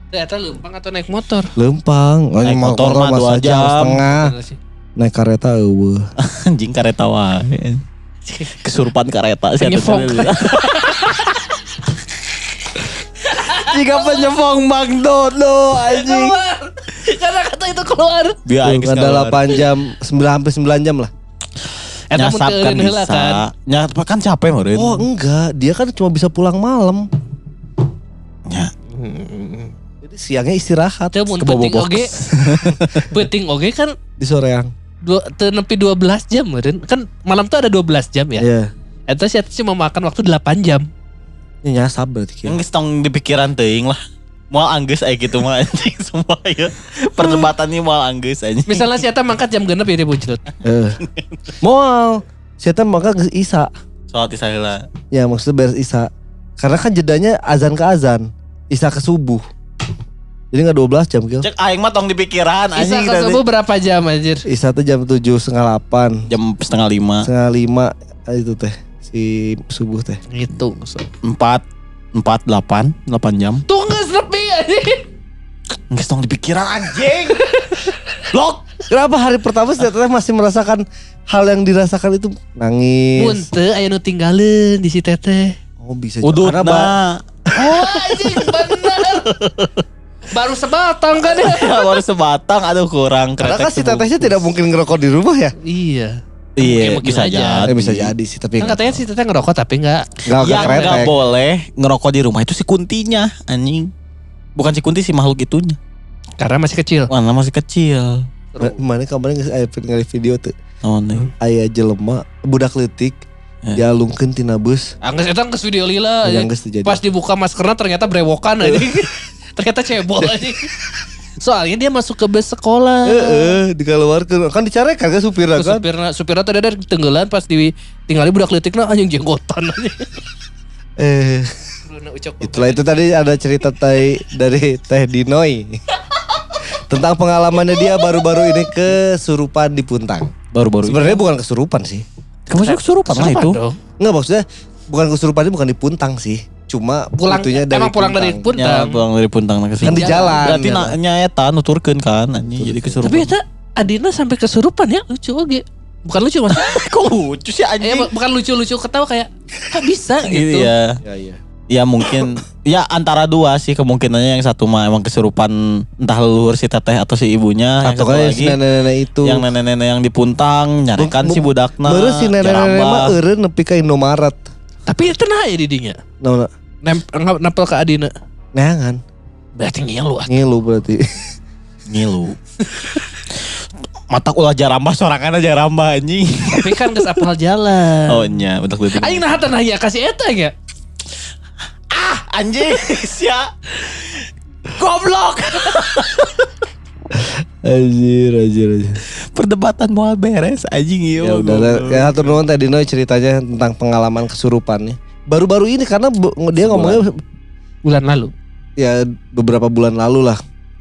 Ternyata lempang atau naik motor. Lempang, Naik ini motor mah mah dua satu jam. setengah. Naik kereta eueuh. Anjing kareta wae. Kesurupan kareta sih. Jika penyefong Bang Dodo anjing. Karena kata itu keluar. Biar ada keluar. 8 jam, 9 hampir 9 jam lah. Eta mun Nyasap kan bisa. kan. Nyasap kan capek meureun. Oh, enggak, dia kan cuma bisa pulang malam. Ya. Jadi siangnya istirahat Teu mun penting oge. Penting oge kan di soreang. Dua teu nepi 12 jam meureun. Kan malam tuh ada 12 jam ya. Iya. Eta sih cuma makan waktu 8 jam. Ini nyasap berarti kira. Tong di pikiran teuing lah. Moal anggeus aya gitu mah anjing semua ya. Perdebatan ini moal anggeus anjing. Misalnya si Eta mangkat jam genep ya dia bunclut. Eh. Moal. Saya maka ke Isa. Soal tisah heula. Ya maksudnya beres Isa. Karena kan jedanya azan ke azan. Isa ke subuh. Jadi nggak 12 jam Gil. Cek aing mah tong di pikiran Isa anjing ke tadi. subuh berapa jam anjir? Isa tuh jam 7 setengah 8 Jam setengah lima. Setengah 5 itu teh si subuh teh. Gitu. Empat. Empat delapan. Delapan jam. Tuh geus nepi anjing. Geus tong di pikiran anjing. Blok. Kenapa hari pertama si teteh masih merasakan hal yang dirasakan itu nangis. Mun teu aya nu tinggalin di si Teteh. Oh bisa juga. Udut ba- nah. Oh anjing bener. Baru sebatang kan ya. Baru sebatang aduh kurang. Karena kan si tubuh. tetehnya tidak mungkin ngerokok di rumah ya. Iya. Iya bisa aja. jadi. Eh, bisa jadi sih tapi Kan katanya si Teteh ngerokok tapi enggak. nggak Yang keren nggak boleh ngerokok di rumah itu si kuntinya anjing. Bukan si kunti si makhluk itunya. Karena masih kecil. Mana masih kecil. Mana kemarin aya ningali video tuh. Oh, nih. Aya jelema budak leutik Eh. dialungkeun tina bus. Angges eta geus video lila. Yang terjadi. Pas dibuka maskernya ternyata brewokan aja. ternyata cebol aja. Soalnya dia masuk ke bus sekolah. Heeh, dikeluarkeun. Kan dicarekan kan supirna kan. supirna supirna tadi ada tenggelan pas di tinggali budak leutikna anjing jenggotan aja. Eh, itulah itu tadi ada cerita tai dari Teh Dinoy. Tentang pengalamannya dia baru-baru ini kesurupan di Puntang. Baru-baru. Sebenarnya bukan kesurupan sih. Kamu sih kesurupan lah itu. dong. Enggak maksudnya bukan kesurupannya bukan di Puntang sih. Cuma Pulang itunya dari emang pulang dari Puntang. Ya, pulang dari puntang ke Kan sini. di jalan. Berarti ya. nyaeta nuturkeun kan anjing jadi kesurupan. Tapi eta Adina sampai kesurupan ya lucu oge. Bukan lucu maksudnya. kok lucu sih Eh, anjing. bu- bukan lucu-lucu ketawa kayak kok bisa gitu. Iya. Ya iya. Ya mungkin ya antara dua sih kemungkinannya yang satu mah emang kesurupan entah leluhur si teteh atau si ibunya yang Atau satu kan lagi si nenek-nenek itu. yang nenek-nenek yang di puntang nyarikan si budakna Baru si nenek-nenek mah eureun nepi ka Indomaret. Tapi itu nah ya didinya. Nah, nah, Nem nempel ke Adina. neangan. Berarti ngilu ah. Ngilu berarti. ngilu mata ulah jaramba sorangan aja jaramba anjing Tapi kan geus apal jalan. oh nya betul betul Aing nah tah ya kasih eta ya. ah anjing sia goblok Anjir, anjir, anjir. perdebatan mau beres anjing Ya iya udah, ya hatur nuhun teh Dino ceritanya tentang pengalaman kesurupannya. Baru-baru ini karena dia ngomongnya Bulan lalu. ya beberapa bulan lalu lah.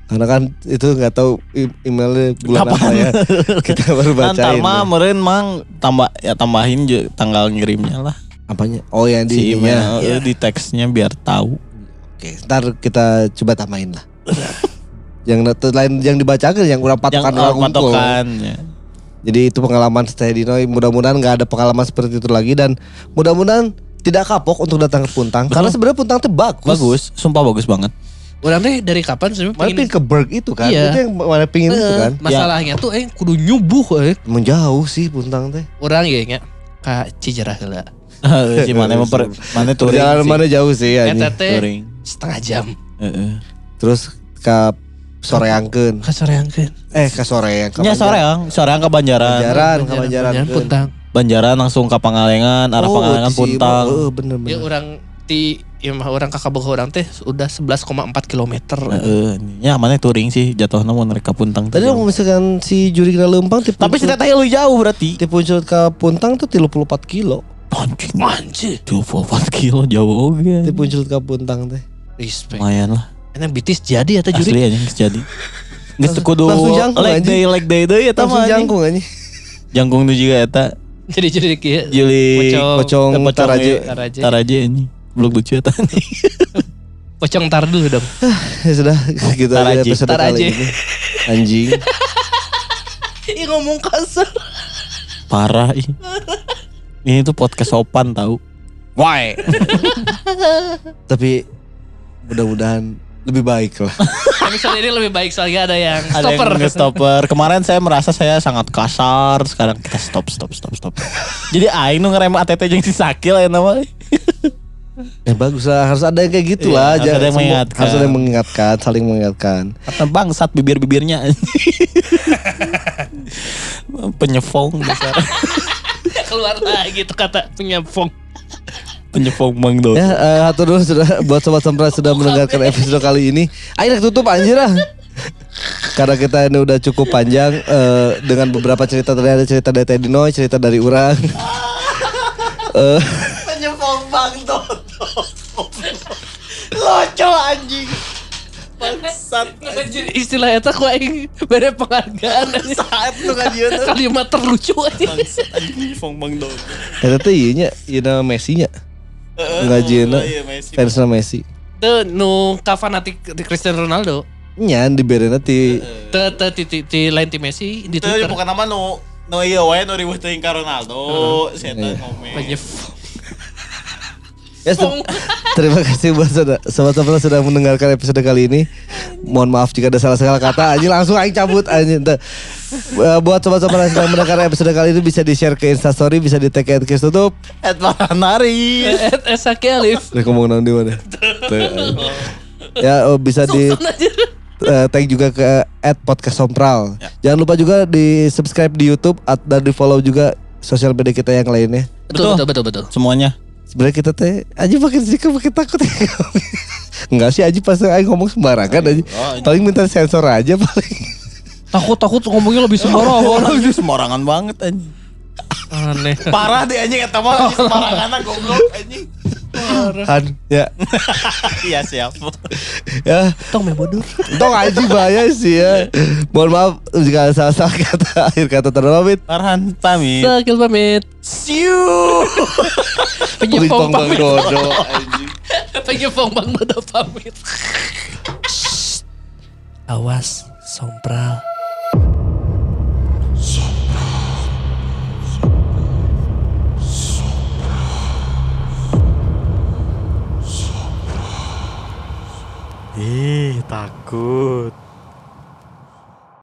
Karena kan itu nggak tahu emailnya bulan apa ya. Kita baru bacain. mah ya. meren mang tambah ya tambahin tanggal ngirimnya lah Apanya? Oh yang si di email eh, di teksnya biar tahu Oke, ntar kita coba tambahin lah. yang lain yang dibacakan yang kurang patokan oh, orang unggul. patokan ya. Jadi itu pengalaman Teh Dino. Mudah-mudahan nggak ada pengalaman seperti itu lagi dan mudah-mudahan tidak kapok untuk datang ke Puntang. Karena sebenarnya Puntang itu bagus. bagus sumpah bagus banget Orang teh dari kapan sebenarnya Mana pengen pingin ke Berg itu kan? Iya. Itu yang mana pingin itu Eh, kan? Masalahnya tuh eh kudu nyubuh eh. Menjauh sih Puntang teh. Orang ya nya ka Cijerah heula. si mana memper mana touring sih. mana jauh sih ya. Eta teh setengah jam. Heeh. Terus ke soreangkeun. Ka soreangkeun. Eh ke soreang. ke Nya soreang, soreang ke Banjaran. Banjaran, ke Banjaran. Banjaran Puntang. Banjaran langsung ke Pangalengan, arah Oh, Pangalengan Puntang. Oh, bener Ya bener. orang di ya mah orang kakak boga orang teh udah 11,4 kilometer. Heeh, nya mana touring sih jatuhnya mau mereka Puntang. Tadi mau misalkan si Juri kena Lempang tipe Tapi si teteh lu jauh berarti. tipe Puncul ke Puntang tuh 34 kilo. Anjing. Anjir. 24 kilo jauh oke. Tipe Puncul ke Puntang teh. Respect. Lumayan lah. Enak bitis jadi atau juri? Asli aja jadi. Langsung jangkung, leg day leg day eta Langsung mah. anjing. jangkung aja. Jangkung nu juga eta. Jadi jadi kieu. Juli Pocong. Pocong Eh, Taraje. Taraje. Taraje ini. Belum lucu ya tadi. Pocong tar dulu dong. Ya sudah gitu aja aja. episode Tar kali aja. ini. Anjing. Ih ngomong kasar. Parah ih. Ini tuh podcast sopan tahu. Why? Tapi mudah-mudahan lebih baik lah. Episode ini lebih baik soalnya ada yang Ada stopper. yang stopper. Kemarin saya merasa saya sangat kasar. Sekarang kita stop, stop, stop, stop. Jadi aing nu ngerem ATT jeung si Sakil ya nama. Ya bagus lah, harus ada yang kayak gitu Iya, lah. harus Jangan ada yang mengingatkan. Harus ada yang mengingatkan, saling mengingatkan. Kata bangsat bibir-bibirnya. Penyefong dasar. Keluar lagi tuh kata penyempong. Penyefong Mang Dot. Ya, eh, hatur dulu sudah buat sobat sempra sudah mendengarkan episode kali ini. Ayo tutup anjir lah. Karena kita ini udah cukup panjang eh, dengan beberapa cerita tadi ada cerita dari Teddy Noy, cerita dari orang. Eh, Penyefong Mang Dot. Loco anjing. Bangsat. Anjir, Istilah eta ku aing bere penghargaan anjing. Saat lu kajian tuh. Kalimat terlucu aja. Bangsat anjing Penyefong Mang Dot. Eta teh ieu nya, ieu nama Messi nya. Ngajieuna iya, Messi. fansna Messi. Tuh nu ka fanatik di Cristiano Ronaldo. Nyan dibere nanti Teu teu ti ti ti lain ti Messi di Itu Twitter. bukan nama nu nu iya wae nu riweuh teuing ka Ronaldo. Eta ngomong. Penyempong. Ya, terima kasih buat sobat sobat sudah mendengarkan episode kali ini. Mohon maaf jika ada salah-salah kata. Anjing langsung aing cabut. Teu. Eh, buat sobat-sobat yang sedang mendengarkan episode kali ini bisa di-share ke Instastory, bisa di tag at Kiss tutup. Et Maranari. Et Esa Kelif. Ngomong di mana? Ya oh, bisa di eh, tag juga ke at podcast sompral. Jangan lupa juga di subscribe di YouTube at- dan di follow juga sosial media kita yang lainnya. Betul betul betul betul. Semuanya. Sebenarnya kita teh Aji makin sedikit makin takut Enggak sih Aji pas Aji ngomong sembarangan Aji Paling minta sensor aja paling Takut-takut ngomongnya lebih sembarangan. Itu sembarangan banget anjing. Aneh. Parah deh anjing eta mah anjing sembarangan goblok anjing. Han Ya Iya siap. Ya Tong meh bodoh. Tong Aji bahaya sih ya Mohon maaf Jika salah-salah kata Akhir kata terpamit Farhan pamit. Sakil pamit. See you. Penyempong Bang. Dodo anjing. Penyempong Bang Dodo pamit. Awas, sompral. Ih, takut.